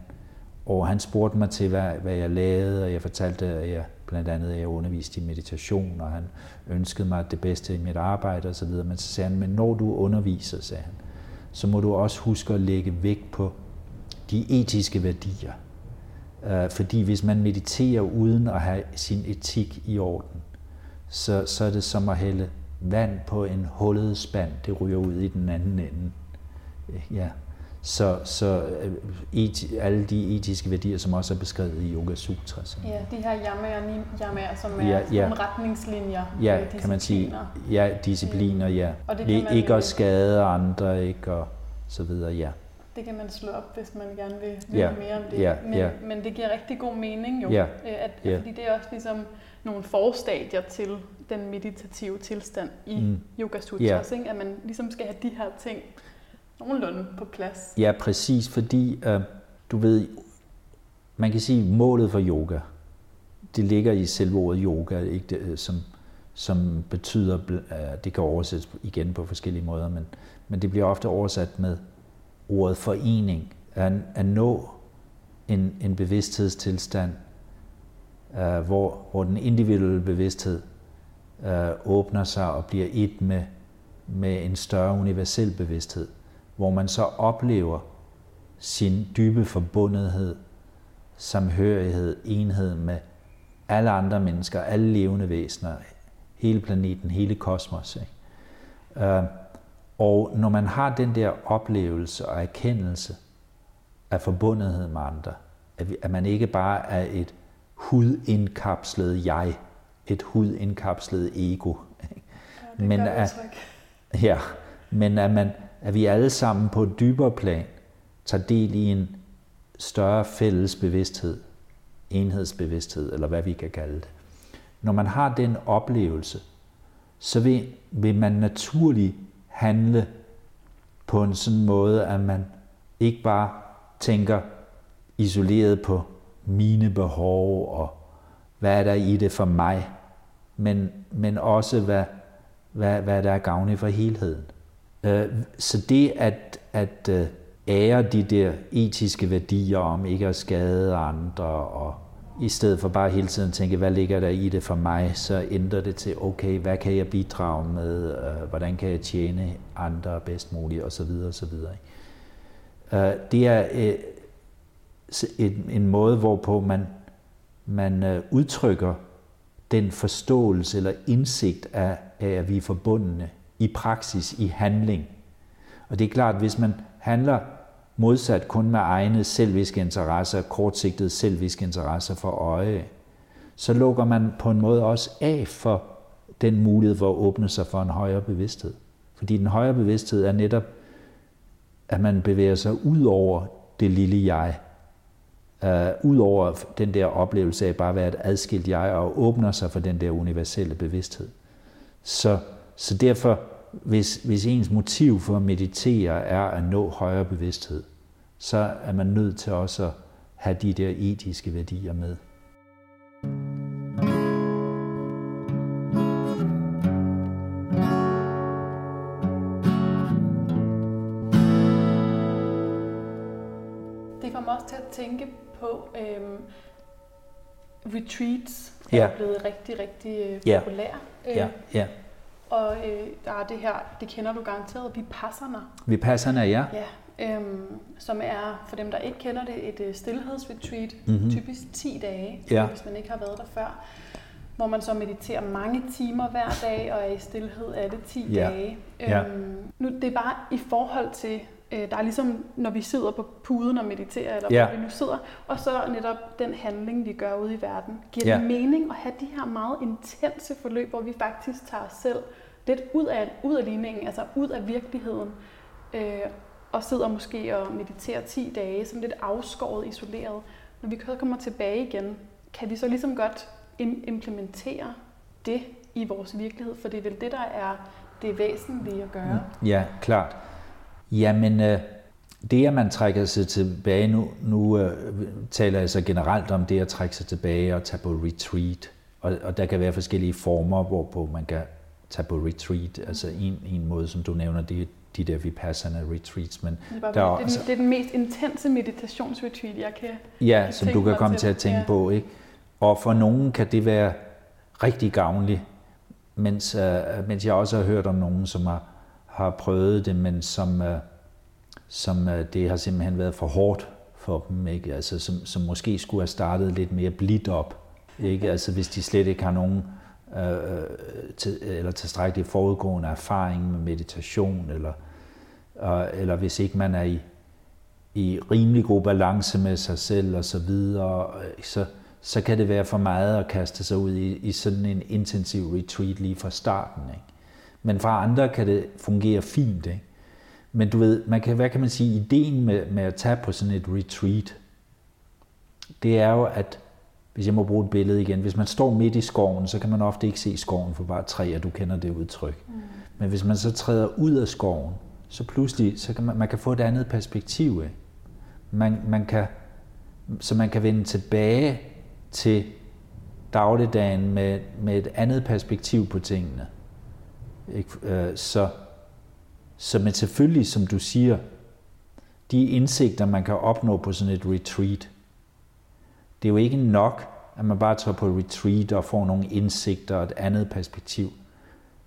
Og han spurgte mig til, hvad, hvad jeg lavede, og jeg fortalte, at jeg blandt andet, at jeg underviste i meditation, og han ønskede mig det bedste i mit arbejde osv. Men så sagde han, men når du underviser, sagde han, så må du også huske at lægge vægt på de etiske værdier. Øh, fordi hvis man mediterer uden at have sin etik i orden, så, så er det som at hælde vand på en hullet spand. Det ryger ud i den anden ende. Øh, ja. Så, så øh, eti, alle de etiske værdier, som også er beskrevet i Yoga Sutra. Så. Ja, de her yamaer, som er ja, ja. nogle retningslinjer. Ja, kan man sige. Ja, discipliner, ja. Og det kan man ikke at skade andre, ikke og så videre, ja. Det kan man slå op, hvis man gerne vil vide ja, mere om det. Ja, men, ja. men det giver rigtig god mening jo. Ja, øh, at, ja. Fordi det er også ligesom nogle forstadier til den meditative tilstand i mm. Yoga Sutras, ja. ikke? at man ligesom skal have de her ting nogenlunde på plads. Ja, præcis, fordi øh, du ved, man kan sige, målet for yoga, det ligger i selve ordet yoga, ikke? Det, øh, som, som betyder, det kan oversættes igen på forskellige måder, men, men det bliver ofte oversat med ordet forening, at, at nå en, en bevidsthedstilstand, øh, hvor, hvor den individuelle bevidsthed øh, åbner sig og bliver et med, med en større universel bevidsthed hvor man så oplever sin dybe forbundethed, samhørighed, enhed med alle andre mennesker, alle levende væsener, hele planeten, hele kosmos. Ikke? Øh, og når man har den der oplevelse og erkendelse af forbundethed med andre, at man ikke bare er et hudindkapslet jeg, et hudindkapslet ego, ja, men, at, ja, men at man at vi alle sammen på et dybere plan tager del i en større fælles bevidsthed, enhedsbevidsthed, eller hvad vi kan kalde det. Når man har den oplevelse, så vil, vil man naturligt handle på en sådan måde, at man ikke bare tænker isoleret på mine behov og hvad er der i det for mig, men, men også hvad, hvad, hvad der er gavnligt for helheden. Øh, så det at, at øh, ære de der etiske værdier om ikke at skade andre, og i stedet for bare hele tiden tænke, hvad ligger der i det for mig, så ændrer det til, okay, hvad kan jeg bidrage med, øh, hvordan kan jeg tjene andre bedst muligt, osv. osv. Øh, det er en, en måde, hvorpå man, man udtrykker den forståelse eller indsigt af, af, at vi er forbundne i praksis, i handling. Og det er klart, hvis man handler modsat kun med egne selviske interesser, kortsigtede selviske interesser for øje, så lukker man på en måde også af for den mulighed for at åbne sig for en højere bevidsthed. Fordi den højere bevidsthed er netop, at man bevæger sig ud over det lille jeg. Uh, Udover den der oplevelse af bare at være et adskilt jeg, og åbner sig for den der universelle bevidsthed. Så, så derfor, hvis, hvis ens motiv for at meditere er at nå højere bevidsthed, så er man nødt til også at have de der etiske værdier med. Det får mig også til at tænke på øhm, retreats, Ja. er blevet rigtig, rigtig øh, Ja. populære. Øh, Ja, ja. Og øh, der er det her, det kender du garanteret, Vipassana. Vi passer ja. Ja, øhm, som er, for dem der ikke kender det, et øh, stillhedsretreat, Mhm. mm-hmm. typisk 10 dage, Ja. hvis man ikke har været der før, hvor man så mediterer mange timer hver dag og er i stillhed alle 10 Ja. dage. Ja. Øhm, nu, det er bare i forhold til, øh, der er ligesom, når vi sidder på puden og mediterer, eller Ja. hvor vi nu sidder, og så netop den handling, vi gør ude i verden. Giver Ja. det mening at have de her meget intense forløb, hvor vi faktisk tager os selv lidt ud af, ud af ligningen, altså ud af virkeligheden, øh, og sidder måske og mediterer 10 dage, sådan lidt afskåret, isoleret. Når vi kommer tilbage igen, kan vi så ligesom godt implementere det i vores virkelighed, for det er vel det, der er det væsentlige at gøre. Mm. Ja, klart. Jamen, øh, det at man trækker sig tilbage, nu, nu øh, taler jeg så generelt om det at trække sig tilbage og tage på retreat. Og, og der kan være forskellige former, hvorpå man kan tage på retreat. Altså en, en måde, som du nævner, det er de der vipassana retreats. Men Det, er Der er det, er den, det er den mest intense meditationsretreat, jeg kan. Ja, kan som du kan komme til. til at tænke Ja. på. Ikke? Og for nogen kan det være rigtig gavnligt, mens, øh, mens jeg også har hørt om nogen, som har, har prøvet det, men som, øh, som øh, det har simpelthen været for hårdt for dem, ikke? Altså, som, som måske skulle have startet lidt mere blidt op. Ikke? Altså, hvis de slet ikke har nogen øh, til, eller tilstrækkelig forudgående erfaring med meditation, eller, øh, eller hvis ikke man er i, i rimelig god balance med sig selv og så videre, øh, så, så kan det være for meget at kaste sig ud i, i sådan en intensiv retreat lige fra starten. Ikke? Men fra andre kan det fungere fint. Ikke? Men du ved, man kan, hvad kan man sige, ideen med, med at tage på sådan et retreat, det er jo, at hvis jeg må bruge et billede igen, hvis man står midt i skoven, så kan man ofte ikke se skoven for bare træer, du kender det udtryk. Mm. Men hvis man så træder ud af skoven, så pludselig, så kan man, man kan få et andet perspektiv. Ikke? Man, man kan, så man kan vende tilbage til dagligdagen med, med et andet perspektiv på tingene. Ikke? Øh, Så, så men selvfølgelig, som du siger, de indsigter, man kan opnå på sådan et retreat, det er jo ikke nok, at man bare tager på retreat og får nogle indsigter og et andet perspektiv.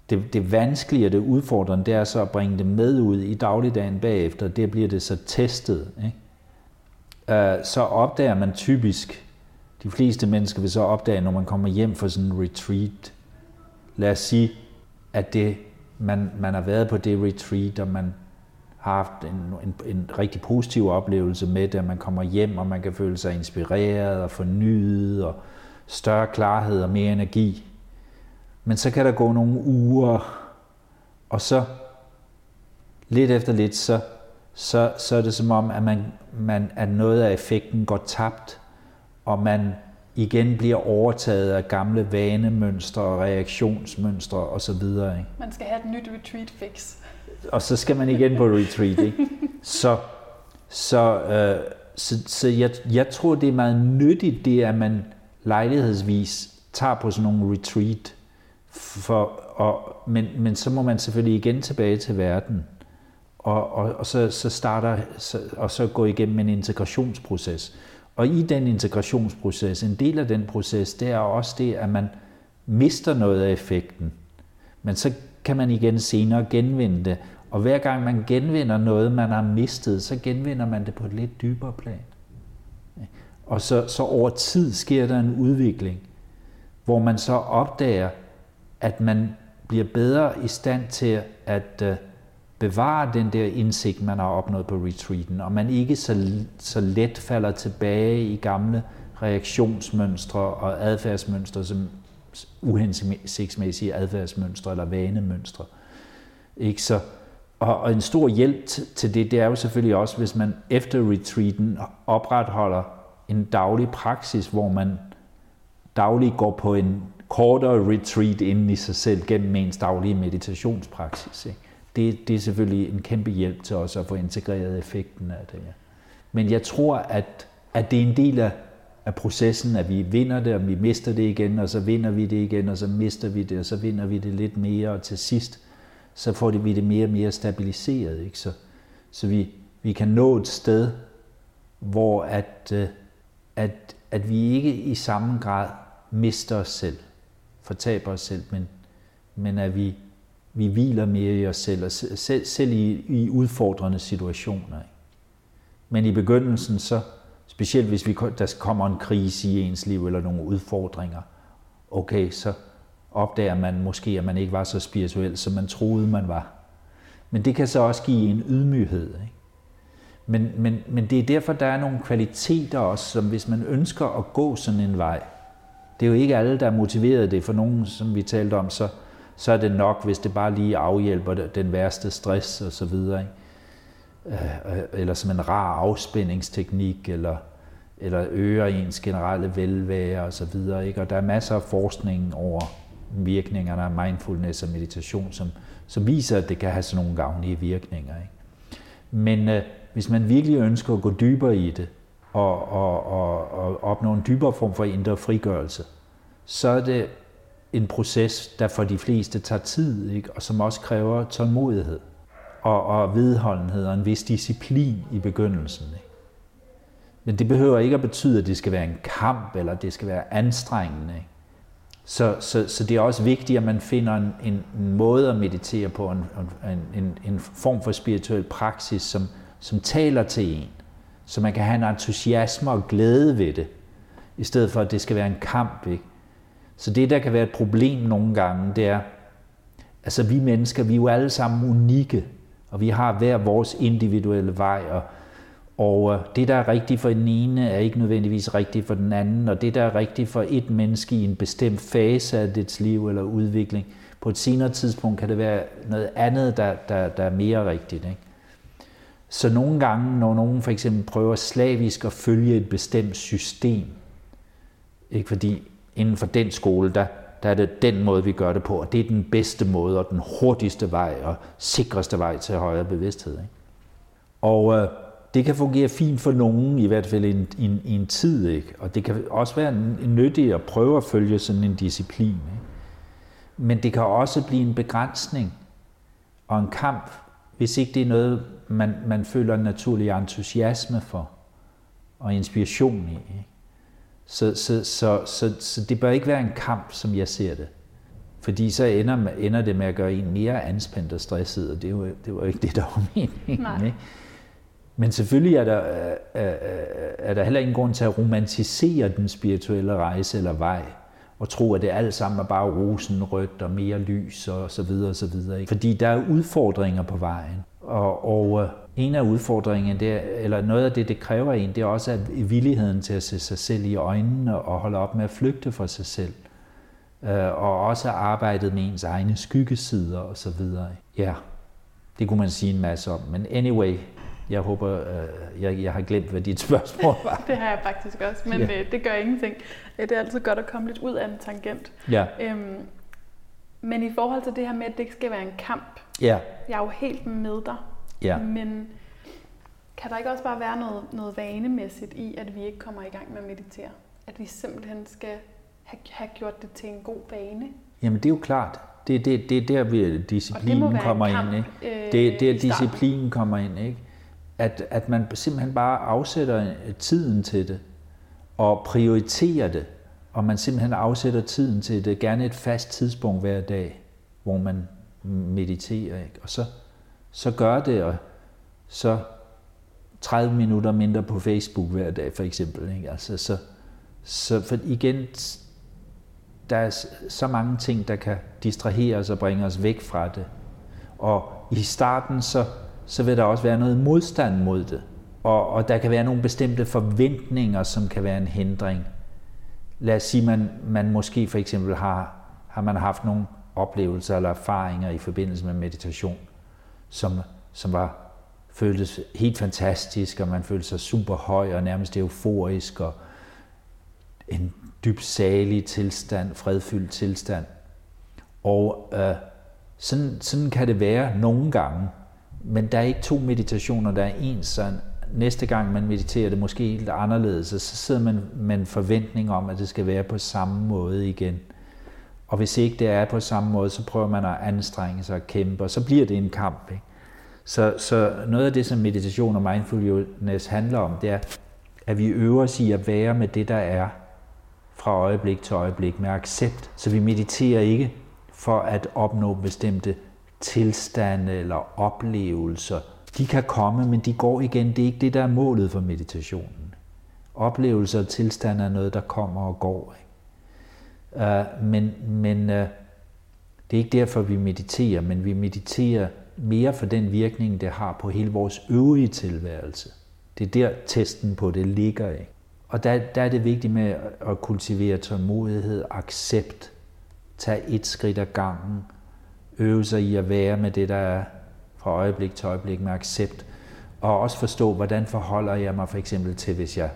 Det, det vanskelige og det udfordrende, det er så at bringe det med ud i dagligdagen bagefter. Der bliver det så testet. Ikke? Øh, så opdager man typisk, de fleste mennesker vil så opdage, når man kommer hjem fra sådan en retreat, lad os sige, at det, man, man har været på det retreat, og man har haft en, en, en rigtig positiv oplevelse med det, at man kommer hjem, og man kan føle sig inspireret og fornyet, og større klarhed og mere energi. Men så kan der gå nogle uger, og så lidt efter lidt, så, så, så er det som om, at, man, man, at noget af effekten går tabt, og man igen bliver overtaget af gamle vanemønstre og reaktionsmønstre osv. Ikke? Man skal have et nyt retreat fix og så skal man igen på retreat. Ikke? Så, så, øh, så, så jeg, jeg tror, det er meget nyttigt, det at man lejlighedsvis tager på sådan nogle retreat. For, og, men, men så må man selvfølgelig igen tilbage til verden. Og, og, og så, så starter så, og så gå igennem en integrationsproces. Og i den integrationsproces, en del af den proces, det er også det, at man mister noget af effekten. Men så kan man igen senere genvinde det. Og hver gang man genvinder noget, man har mistet, så genvinder man det på et lidt dybere plan. Og så, så over tid sker der en udvikling, hvor man så opdager, at man bliver bedre i stand til at øh, bevare den der indsigt, man har opnået på retreaten, og man ikke så, så let falder tilbage i gamle reaktionsmønstre og adfærdsmønstre, som uhensigtsmæssige adfærdsmønstre eller vanemønstre. Ikke så, og, og en stor hjælp til det, det er jo selvfølgelig også, hvis man efter retreaten opretholder en daglig praksis, hvor man dagligt går på en kortere retreat inden i sig selv gennem ens daglige meditationspraksis. Ikke? Det, det er selvfølgelig en kæmpe hjælp til os at få integreret effekten af det. Ja. Men jeg tror, at, at det er en del af, af processen, at vi vinder det, og vi mister det igen, og så vinder vi det igen, og så mister vi det, og så vinder vi det lidt mere, og til sidst, så får vi det mere og mere stabiliseret. Ikke? Så, så vi, vi kan nå et sted, hvor at, øh, at, at vi ikke i samme grad mister os selv, fortaber os selv, men, men at vi, vi hviler mere i os selv, og selv, selv i, i udfordrende situationer. Men i begyndelsen, så specielt hvis vi, der kommer en krise i ens liv, eller nogle udfordringer, okay, så opdager man måske, at man ikke var så spirituel, som man troede, man var. Men det kan så også give en ydmyghed. Ikke? Men, men, men det er derfor, der er nogle kvaliteter også, som hvis man ønsker at gå sådan en vej, det er jo ikke alle, der er motiveret det. For nogen, som vi talte om, så, så er det nok, hvis det bare lige afhjælper den værste stress og så videre. Ikke? Øh, øh, eller som en rar afspændingsteknik, eller, eller øger ens generelle velvære og så videre. Ikke? Og der er masser af forskning over virkningerne af mindfulness og meditation, som, som viser, at det kan have sådan nogle gavnlige virkninger. Ikke? Men øh, hvis man virkelig ønsker at gå dybere i det, og, og, og, og opnå en dybere form for indre frigørelse, så er det en proces, der for de fleste tager tid, ikke? og som også kræver tålmodighed og, og vedholdenhed og en vis disciplin i begyndelsen. Ikke? Men det behøver ikke at betyde, at det skal være en kamp, eller det skal være anstrengende. Ikke? Så, så, så det er også vigtigt, at man finder en, en, en måde at meditere på, en, en, en, en form for spirituel praksis, som, som taler til en, så man kan have en entusiasme og glæde ved det, i stedet for at det skal være en kamp. Ikke? Så det, der kan være et problem nogle gange, det er, altså vi mennesker, vi er jo alle sammen unikke, og vi har hver vores individuelle vej, og, og øh, det, der er rigtigt for den ene, er ikke nødvendigvis rigtigt for den anden, og det, der er rigtigt for et menneske i en bestemt fase af dets liv eller udvikling, på et senere tidspunkt kan det være noget andet, der, der, der er mere rigtigt. Ikke? Så nogle gange, når nogen for eksempel prøver slavisk at følge et bestemt system, ikke fordi inden for den skole, der, der er det den måde, vi gør det på, og det er den bedste måde, og den hurtigste vej, og sikreste vej til højere bevidsthed. Ikke? Og øh, det kan fungere fint for nogen, i hvert fald i en, en, en tid, ikke? og det kan også være nyttigt at prøve at følge sådan en disciplin. Ikke? Men det kan også blive en begrænsning og en kamp, hvis ikke det er noget, man, man føler en naturlig entusiasme for og inspiration i. Ikke? Så, så, så, så, så det bør ikke være en kamp, som jeg ser det. Fordi så ender, ender det med at gøre en mere anspændt og stresset, og det var, det var ikke det, der var meningen. Ikke? Men selvfølgelig er der, er, er der heller ingen grund til at romantisere den spirituelle rejse eller vej, og tro, at det alt sammen er bare rosenrødt og mere lys og så videre og så videre. Ikke? Fordi der er udfordringer på vejen. Og, og en af udfordringerne, det er, eller noget af det, det kræver en, det er også at villigheden til at se sig selv i øjnene og holde op med at flygte fra sig selv. Og også arbejdet med ens egne skyggesider og så videre. Ja, det kunne man sige en masse om. Men anyway, jeg håber, øh, jeg, jeg har glemt, hvad dit spørgsmål var. det har jeg faktisk også, men ja. det gør ingenting. Det er altid godt at komme lidt ud af en tangent. Ja. Øhm, men i forhold til det her med, at det ikke skal være en kamp, Ja. Jeg er jo helt med dig. Ja. Men kan der ikke også bare være noget, noget vanemæssigt i, at vi ikke kommer i gang med at meditere? At vi simpelthen skal have, have gjort det til en god vane? Jamen det er jo klart. Det, det, det er der, disciplinen kommer kamp, ind. Ikke? Øh, det, det er disciplinen kommer ind. Ikke? At, at man simpelthen bare afsætter øh, tiden til det, og prioriterer det, og man simpelthen afsætter tiden til det, gerne et fast tidspunkt hver dag, hvor man mediterer, ikke? og så, så gør det, og så 30 minutter mindre på Facebook hver dag, for eksempel. Ikke? Altså, så, så for igen, der er så mange ting, der kan distrahere os og bringe os væk fra det. Og i starten, så, så vil der også være noget modstand mod det. Og, og der kan være nogle bestemte forventninger, som kan være en hindring. Lad os sige, man, man måske for eksempel har, har man haft nogle oplevelser eller erfaringer i forbindelse med meditation, som, som var føltes helt fantastisk, og man følte sig super høj og nærmest euforisk, og en dyb salig tilstand, fredfyldt tilstand. Og øh, sådan, sådan kan det være nogle gange, men der er ikke to meditationer, der er en så Næste gang man mediterer det måske helt anderledes, og så sidder man med en forventning om, at det skal være på samme måde igen. Og hvis ikke det er på samme måde, så prøver man at anstrenge sig og kæmpe, og så bliver det en kamp. Ikke? Så, så noget af det, som meditation og mindfulness handler om, det er, at vi øver os i at være med det, der er, fra øjeblik til øjeblik, med accept. Så vi mediterer ikke for at opnå bestemte tilstande eller oplevelser. De kan komme, men de går igen. Det er ikke det, der er målet for meditationen. Oplevelser og tilstande er noget, der kommer og går. Uh, men men uh, det er ikke derfor, vi mediterer, men vi mediterer mere for den virkning, det har på hele vores øvrige tilværelse. Det er der testen på det ligger. Ikke? Og der, der er det vigtigt med at kultivere tålmodighed, accept, tage et skridt ad gangen, øve sig i at være med det, der er fra øjeblik til øjeblik med accept, og også forstå, hvordan forholder jeg mig for eksempel til, hvis jeg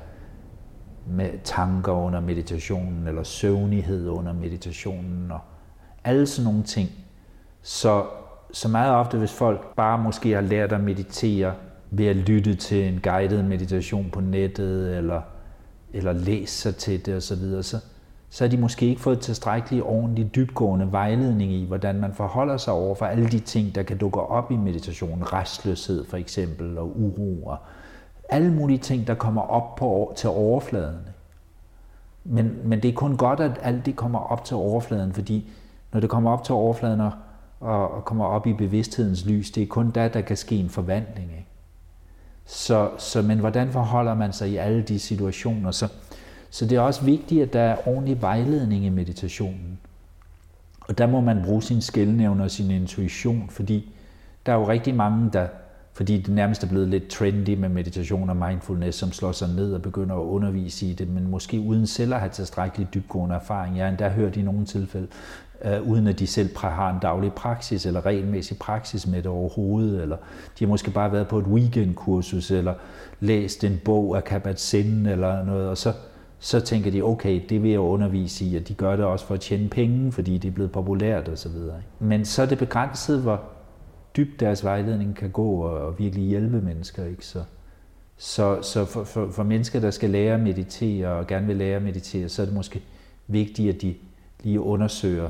med tanker under meditationen, eller søvnighed under meditationen, og alle sådan nogle ting. Så, så meget ofte, hvis folk bare måske har lært at meditere ved at lytte til en guided meditation på nettet, eller, eller læse sig til det osv., så, videre, så, så har de måske ikke fået tilstrækkelig ordentlig dybgående vejledning i, hvordan man forholder sig over for alle de ting, der kan dukke op i meditationen. Restløshed for eksempel, og uro, og alle mulige ting, der kommer op på, til overfladen. Men, men det er kun godt, at alt det kommer op til overfladen, fordi når det kommer op til overfladen og, og, og kommer op i bevidsthedens lys, det er kun da, der kan ske en forvandling. Ikke? Så, så, men hvordan forholder man sig i alle de situationer? Så, så det er også vigtigt, at der er ordentlig vejledning i meditationen. Og der må man bruge sin skældnævne og sin intuition, fordi der er jo rigtig mange, der, fordi det nærmest er blevet lidt trendy med meditation og mindfulness, som slår sig ned og begynder at undervise i det, men måske uden selv at have tilstrækkelig dybgående erfaring. Jeg har endda hørt i nogle tilfælde, øh, uden at de selv har en daglig praksis eller regelmæssig praksis med det overhovedet, eller de har måske bare været på et weekendkursus, eller læst en bog af Kabat-Zinn eller noget, og så, så tænker de, okay, det vil jeg undervise i, og de gør det også for at tjene penge, fordi det er blevet populært osv. Men så er det begrænset, hvor dybt deres vejledning kan gå og virkelig hjælpe mennesker. Ikke? Så, så, så for, for, for mennesker, der skal lære at meditere og gerne vil lære at meditere, så er det måske vigtigt, at de lige undersøger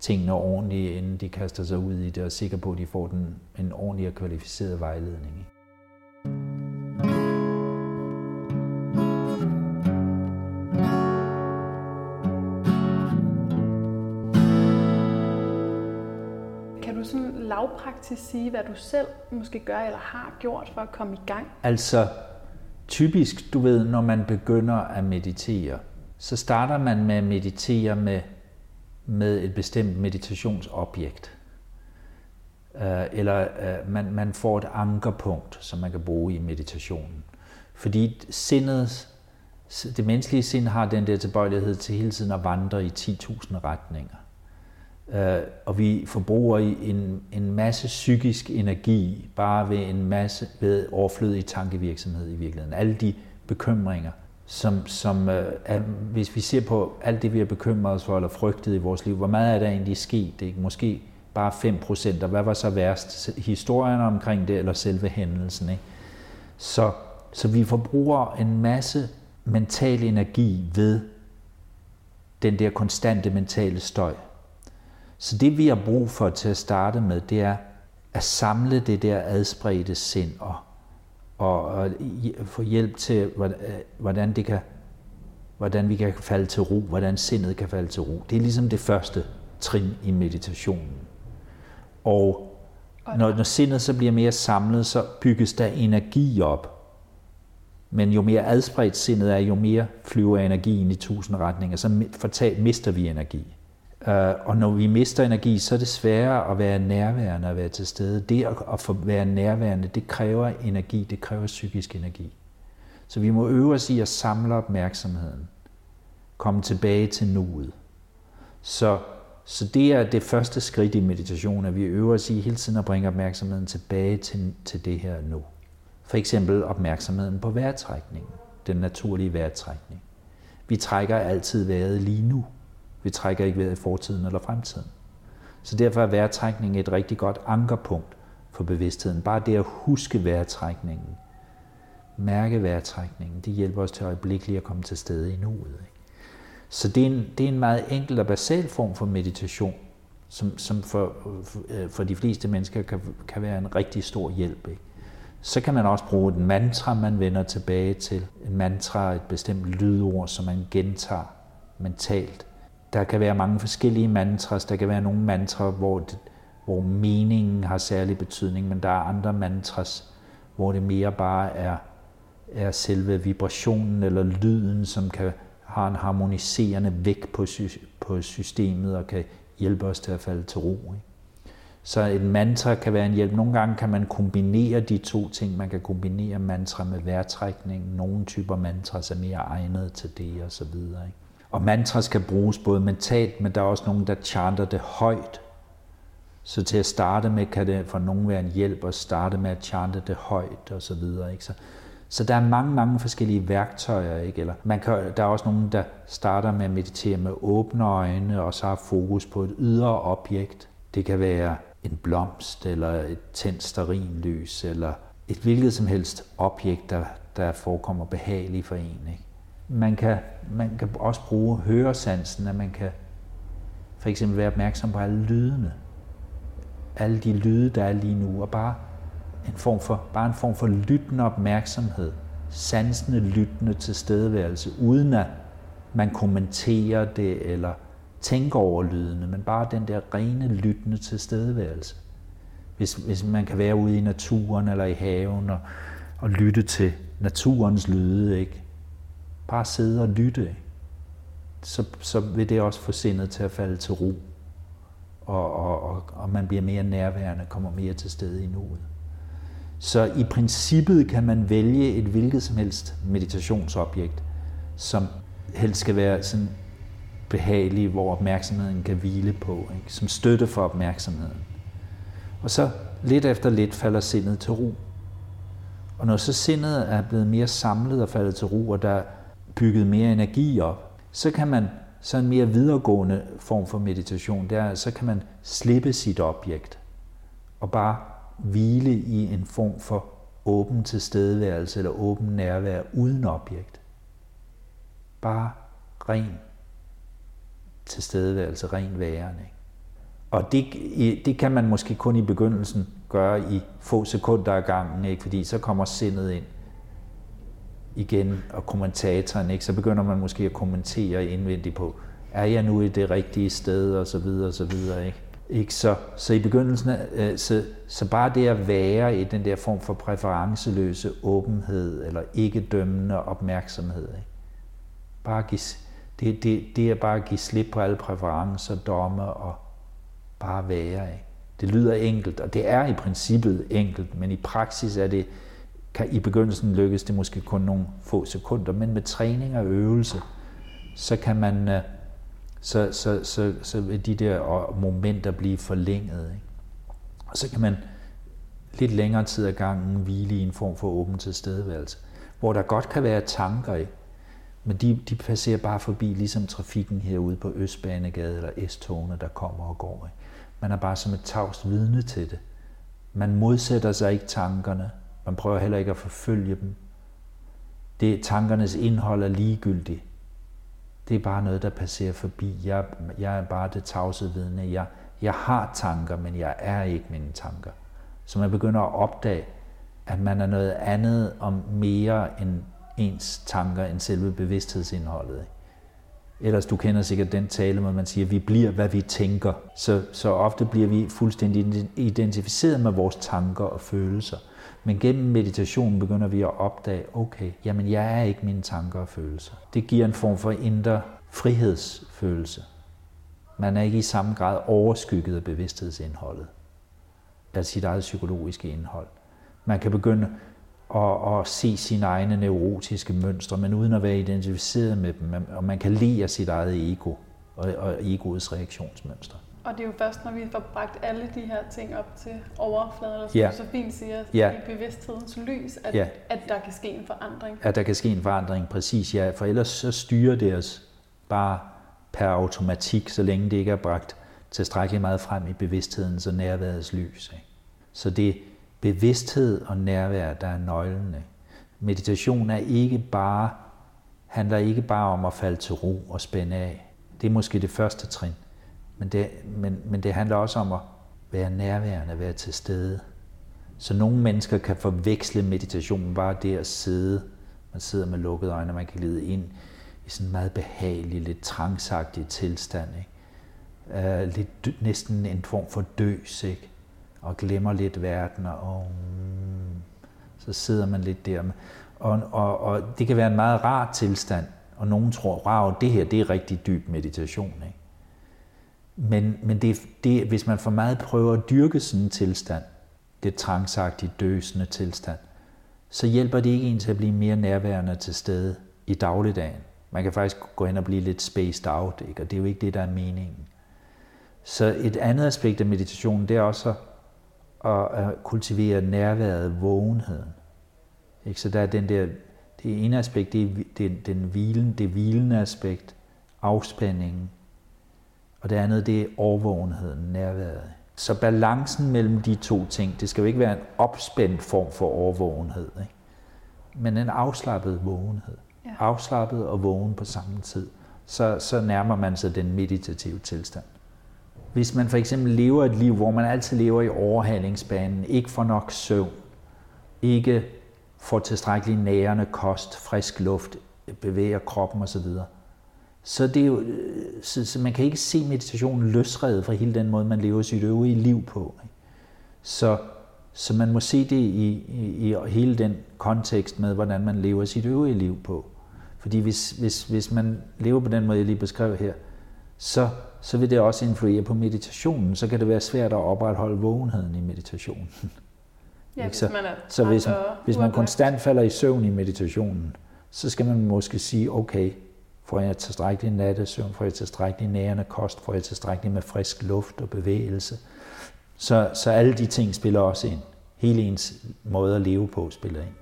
tingene ordentligt, inden de kaster sig ud i det, og er sikre på, at de får den, en ordentlig og kvalificeret vejledning. Ikke? Lavpraktisk sige, hvad du selv måske gør eller har gjort for at komme i gang? Altså, typisk, du ved, når man begynder at meditere, så starter man med at meditere med, med et bestemt meditationsobjekt. Øh, eller øh, man, man får et ankerpunkt, som man kan bruge i meditationen. Fordi sindet, det menneskelige sind har den der tilbøjelighed til hele tiden at vandre i 10.000 retninger. Øh, og vi forbruger en, en masse psykisk energi bare ved en masse ved overflødig tankevirksomhed i virkeligheden. Alle de bekymringer, som, som øh, er, hvis vi ser på alt det, vi har bekymret os for eller frygtet i vores liv, hvor meget er der egentlig sket? Det er måske bare 5 procent, og hvad var så værst? Historierne omkring det, eller selve hændelsen? Ikke? Så, så vi forbruger en masse mental energi ved den der konstante mentale støj. Så det vi har brug for til at starte med, det er at samle det der adspredte sind og, og, og få hjælp til, øh, hvordan, det kan, hvordan vi kan falde til ro, hvordan sindet kan falde til ro. Det er ligesom det første trin i meditationen. Og når, når sindet så bliver mere samlet, så bygges der energi op. Men jo mere adspredt sindet er, jo mere flyver energien i tusind retninger, så mister vi energi. Øh, og når vi mister energi, så er det sværere at være nærværende og være til stede. Det at være nærværende, det kræver energi, det kræver psykisk energi. Så vi må øve os i at samle opmærksomheden. Komme tilbage til nuet. Så så det er det første skridt i meditation, at vi øver os i hele tiden at bringe opmærksomheden tilbage til, til det her nu. For eksempel opmærksomheden på vejrtrækningen, den naturlige vejrtrækning. Vi trækker altid vejret lige nu. Vi trækker ikke vejret i fortiden eller fremtiden. Så derfor er vejrtrækningen et rigtig godt ankerpunkt for bevidstheden. Bare det at huske vejrtrækningen, mærke vejrtrækningen, det hjælper os til øjeblikkeligt at komme til stede i nuet. Ikke? Så det er, en, det er en meget enkel og basal form for meditation, som, som for, øh, for de fleste mennesker kan, kan være en rigtig stor hjælp. Ikke? Så kan man også bruge et mantra, man vender tilbage til. En mantra, et bestemt lydord, som man gentager mentalt. Der kan være mange forskellige mantras. Der kan være nogle mantra, hvor, det, hvor meningen har særlig betydning, men der er andre mantras, hvor det mere bare er, er selve vibrationen eller lyden, som kan har en harmoniserende vægt på, på systemet og kan hjælpe os til at falde til ro. Ikke? Så et mantra kan være en hjælp. Nogle gange kan man kombinere de to ting. Man kan kombinere mantra med vejrtrækning. Nogle typer mantras er mere egnet til det og så videre. Ikke? Og mantras kan bruges både mentalt, men der er også nogen, der chanter det højt. Så til at starte med kan det for nogen være en hjælp at starte med at chante det højt og så videre. Ikke? Så, så der er mange, mange forskellige værktøjer. Ikke? Eller man kan, der er også nogen, der starter med at meditere med åbne øjne og så har fokus på et ydre objekt. Det kan være en blomst, eller et tændt starinlys, eller et hvilket som helst objekt, der, der forekommer behageligt for en. Ikke? Man, kan, man kan også bruge høresansen, at man kan for eksempel være opmærksom på alle lydene. Alle de lyde, der er lige nu, og bare en form for, bare en form for lyttende opmærksomhed, sansende lyttende tilstedeværelse, uden at man kommenterer det eller tænker over lydene, men bare den der rene lyttende tilstedeværelse. Hvis, hvis man kan være ude i naturen eller i haven og, og lytte til naturens lyde, ikke? Bare sidde og lytte. Så, så vil det også få sindet til at falde til ro, og, og, og, og man bliver mere nærværende, kommer mere til stede i nuet. Så i princippet kan man vælge et hvilket som helst meditationsobjekt, som helst skal være sådan behagelig, hvor opmærksomheden kan hvile på, ikke? som støtte for opmærksomheden. Og så lidt efter lidt falder sindet til ro. Og når så sindet er blevet mere samlet og faldet til ro, og der bygget mere energi op, så kan man så en mere videregående form for meditation, der så kan man slippe sit objekt og bare hvile i en form for åben tilstedeværelse eller åben nærvær uden objekt. Bare ren tilstedeværelse, ren væren. Ikke? Og det, det kan man måske kun i begyndelsen gøre i få sekunder ad gangen, ikke? fordi så kommer sindet ind igen, og kommentatoren, ikke? så begynder man måske at kommentere indvendigt på, er jeg nu i det rigtige sted, og så videre, og så videre. Ikke? Ikke? Så, så i begyndelsen, øh, så, så bare det at være i den der form for præferenceløse åbenhed, eller ikke dømmende opmærksomhed, ikke? bare give, det, det, det er bare at give slip på alle præferencer, domme og bare være. Ikke? Det lyder enkelt, og det er i princippet enkelt, men i praksis er det, kan, i begyndelsen lykkes det måske kun nogle få sekunder, men med træning og øvelse, så kan man, øh, så, så, så, så vil de der momenter blive forlænget. Ikke? Og så kan man lidt længere tid ad gangen hvile i en form for åben tilstedeværelse, hvor der godt kan være tanker i, men de, de passerer bare forbi, ligesom trafikken herude på Østbanegade eller S-togene, der kommer og går. Ikke? Man er bare som et tavst vidne til det. Man modsætter sig ikke tankerne. Man prøver heller ikke at forfølge dem. Det, tankernes indhold er ligegyldigt. Det er bare noget, der passerer forbi. Jeg, jeg er bare det tavse vidne. Jeg, jeg har tanker, men jeg er ikke mine tanker. Så man begynder at opdage, at man er noget andet om mere end ens tanker end selve bevidsthedsindholdet. Ellers du kender sikkert den tale, hvor man siger, at vi bliver, hvad vi tænker. Så, så ofte bliver vi fuldstændig identificeret med vores tanker og følelser. Men gennem meditationen begynder vi at opdage, okay, jamen jeg er ikke mine tanker og følelser. Det giver en form for indre frihedsfølelse. Man er ikke i samme grad overskygget af bevidsthedsindholdet, af sit eget psykologiske indhold. Man kan begynde at, at se sine egne neurotiske mønstre, men uden at være identificeret med dem. Og man kan lide af sit eget ego. og, og egoets reaktionsmønstre. Og det er jo først, når vi får bragt alle de her ting op til overfladen, eller som Ja. du så fint siger, Ja. i bevidsthedens lys, at, Ja. at der kan ske en forandring. At der kan ske en forandring, præcis ja, for ellers så styrer det os bare per automatik, så længe det ikke er bragt tilstrækkeligt meget frem i bevidsthedens og nærværets lys. Ikke? Så det er bevidsthed og nærvær, der er nøglen. Ikke? Meditation er ikke bare, handler ikke bare om at falde til ro og spænde af. Det er måske det første trin. Men det, men, men det handler også om at være nærværende, være til stede. Så nogle mennesker kan forveksle meditation bare det at sidde. Man sidder med lukkede øjne, man kan lide ind i sådan en meget behagelig, lidt trangsagtig tilstand. Ikke? Uh, lidt, dø- næsten en form for døs, ikke? og glemmer lidt verden, og oh, så sidder man lidt der. Og, og, og det kan være en meget rar tilstand, og nogen tror, wow, det her det er rigtig dyb meditation. Ikke? Men, men det, det, hvis man for meget prøver at dyrke sådan en tilstand, det trangsagtige, døsende tilstand, så hjælper det ikke en til at blive mere nærværende til stede i dagligdagen. Man kan faktisk gå hen og blive lidt spaced out, ikke? og det er jo ikke det, der er meningen. Så et andet aspekt af meditationen, det er også at, at kultivere nærværet, vågenheden. Ikke? Så der er den der, det ene aspekt, det er den, den hvilen, det hvilende aspekt, afspændingen, og det andet, det er overvågenheden, nærværet. Så balancen mellem de to ting, det skal jo ikke være en opspændt form for overvågenhed, ikke? men en afslappet vågenhed. Ja. Afslappet og vågen på samme tid. Så, så nærmer man sig den meditative tilstand. Hvis man for eksempel lever et liv, hvor man altid lever i overhalingsbanen, ikke får nok søvn, ikke får tilstrækkelig nærende kost, frisk luft, bevæger kroppen osv., så, det er jo, øh, så, så man kan ikke se meditationen løsredet fra hele den måde, man lever sit øvrige liv på. ikke? Så, så man må se det i, i, i hele den kontekst med, hvordan man lever sit øvrige liv på. Fordi hvis, hvis, hvis man lever på den måde, jeg lige beskrev her, så, så vil det også influere på meditationen. Så kan det være svært at opretholde vågenheden i meditationen. Ja, Ikke? hvis Så- man er Så hvis, hvis man konstant falder i søvn i meditationen, så skal man måske sige, okay, får jeg tilstrækkelig nattesøvn, får jeg tilstrækkelig nærende kost, får jeg tilstrækkelig med frisk luft og bevægelse. Så, så alle de ting spiller også ind. Hele ens måde at leve på spiller ind.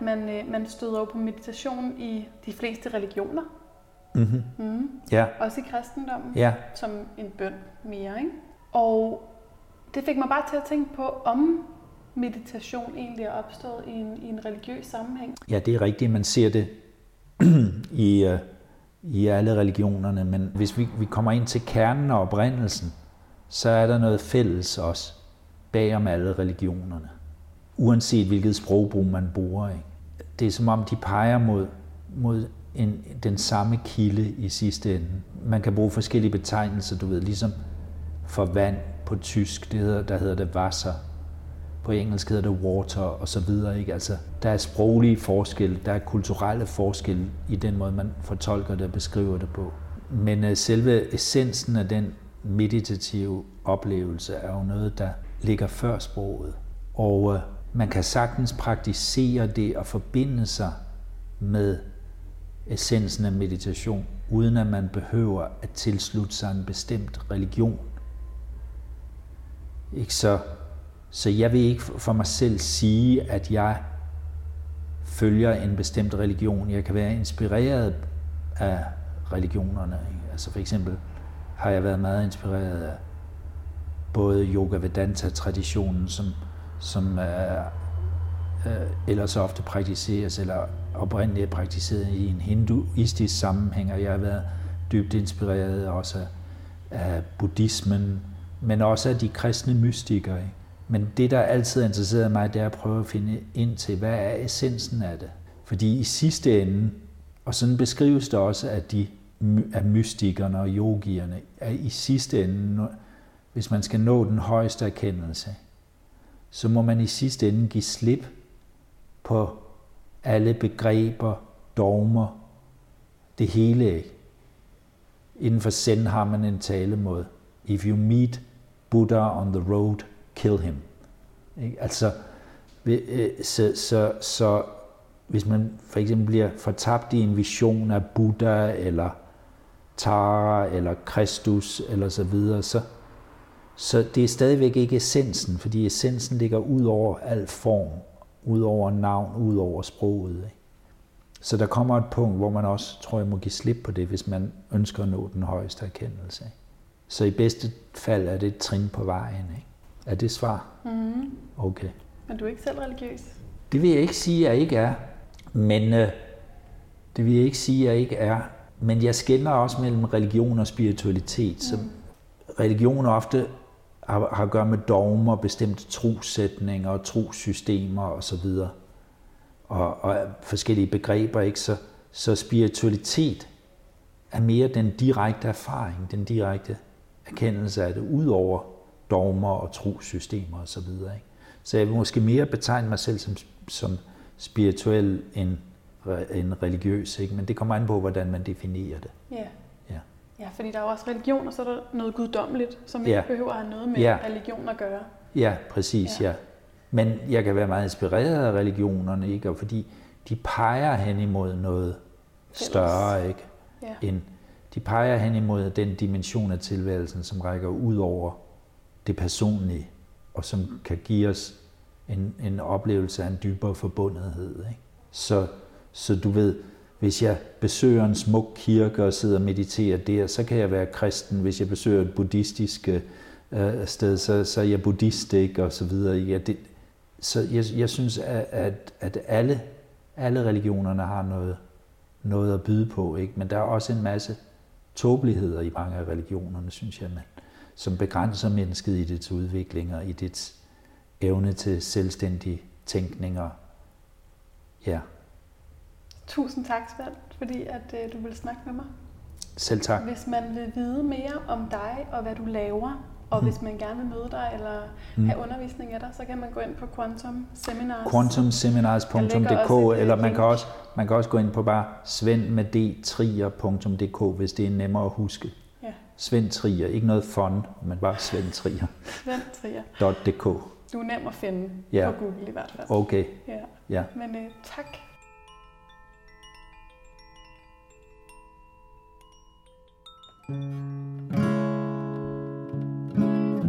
Man, øh, støder jo på meditation i de fleste religioner, Mm-hmm. mm. Ja, også i kristendommen, ja, som en bøn mere. Ikke? Og det fik mig bare til at tænke på, om meditation egentlig er opstået i en, i en religiøs sammenhæng. ja, det er rigtigt. Man ser det i, øh, i alle religionerne, men hvis vi, vi kommer ind til kernen og oprindelsen, så er der noget fælles også bag om alle religionerne. Uanset hvilket sprogbrug man bruger. Ikke? Det er som om, de peger mod, mod en, den samme kilde i sidste ende. Man kan bruge forskellige betegnelser, du ved, ligesom for vand på tysk, det hedder, der hedder det Wasser. På engelsk hedder det water og så videre. Ikke? Altså, der er sproglige forskelle, der er kulturelle forskelle i den måde, man fortolker det og beskriver det på. Men uh, selve essensen af den meditative oplevelse er jo noget, der ligger før sproget. Og uh, man kan sagtens praktisere det og forbinde sig med essensen af meditation, uden at man behøver at tilslutte sig en bestemt religion. Ikke så, så jeg vil ikke for mig selv sige, at jeg følger en bestemt religion. Jeg kan være inspireret af religionerne. Ikke? Altså for eksempel har jeg været meget inspireret af både Yoga Vedanta-traditionen, som, som er, øh, ellers ofte praktiseres, eller oprindeligt praktiseret i en hinduistisk sammenhæng, og jeg har været dybt inspireret også af, buddhismen, men også af de kristne mystikere. Ikke? Men det, der altid har interesseret mig, det er at prøve at finde ind til, hvad er essensen af det? Fordi i sidste ende, og sådan beskrives det også af, de, af mystikerne og yogierne, at i sidste ende, hvis man skal nå den højeste erkendelse, så må man i sidste ende give slip på alle begreber, dogmer, det hele. ikke? Inden for Zen har man en talemåde. If you meet Buddha on the road, kill him. Ikke? Altså, øh, så, så, så hvis man for eksempel bliver fortabt i en vision af Buddha, eller Tara, eller Kristus, eller så videre, så, så det er stadigvæk ikke essensen, fordi essensen ligger ud over al form, ud over navn, ud over sproget. Ikke? Så der kommer et punkt, hvor man også, tror jeg, må give slip på det, hvis man ønsker at nå den højeste erkendelse. Ikke? Så i bedste fald er det et trin på vejen. Ikke? Er det svar? Mm. Okay. Men du er ikke selv religiøs? Det vil jeg ikke sige, at jeg ikke er. Men øh, det vil jeg ikke sige, at jeg ikke er. Men jeg skældner også mellem religion og spiritualitet. Mm. Så religion ofte har, har at gøre med dogmer, bestemte trossætninger og trosystemer osv. Og, og forskellige begreber. Ikke? Så, så spiritualitet er mere den direkte erfaring, den direkte erkendelse af det, ud over dogmer og trosystemer osv. Så, videre, ikke? så jeg vil måske mere betegne mig selv som, som spirituel end, end religiøs, ikke? men det kommer an på, hvordan man definerer det. Ja. Ja. Fordi der er jo også religion, og så er der noget guddommeligt, som Ja. ikke behøver at have noget med Ja. religion at gøre. Ja, præcis, Ja. ja. ja. Men jeg kan være meget inspireret af religionerne, ikke? Og fordi de peger hen imod noget Fælles. større, ikke? Ja. End, de peger hen imod den dimension af tilværelsen, som rækker ud over det personlige, og som kan give os en, en oplevelse af en dybere forbundethed. Ikke? Så, så du ved, hvis jeg besøger en smuk kirke og sidder og mediterer der, så kan jeg være kristen. Hvis jeg besøger et buddhistisk øh, sted, så, så er jeg buddhist, ikke? og så videre. Ja, det, så jeg, jeg synes, at, at, at alle, alle religionerne har noget, noget at byde på, ikke? men der er også en masse tåbeligheder i mange af religionerne, synes jeg, men, som begrænser mennesket i dets udvikling og i dets evne til selvstændig tænkning. Og, ja, Tusind tak, Svend, fordi at, øh, du ville snakke med mig. selv tak. Hvis man vil vide mere om dig og hvad du laver, og Mm. hvis man gerne vil møde dig eller Mm. have undervisning af dig, så kan man gå ind på Quantum Seminars. Quantumseminars.dk eller øh, man kan også man kan også gå ind på bare svendmedtrier.dk, hvis det er nemmere at huske. Ja. Svend Trier, ikke noget fun, men bare svendtrier.dk. Svend Trier. Du er nem at finde Ja. på Google i hvert fald. Okay, Ja. ja. Men øh, tak.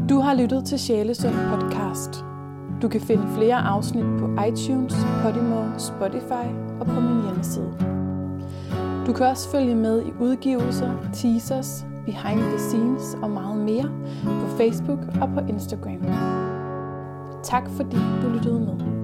Du har lyttet til Sjælesund podcast. Du kan finde flere afsnit på iTunes, Podimo, Spotify og på min hjemmeside. Du kan også følge med i udgivelser, teasers, behind the scenes og meget mere på Facebook og på Instagram. Tak fordi du lyttede med.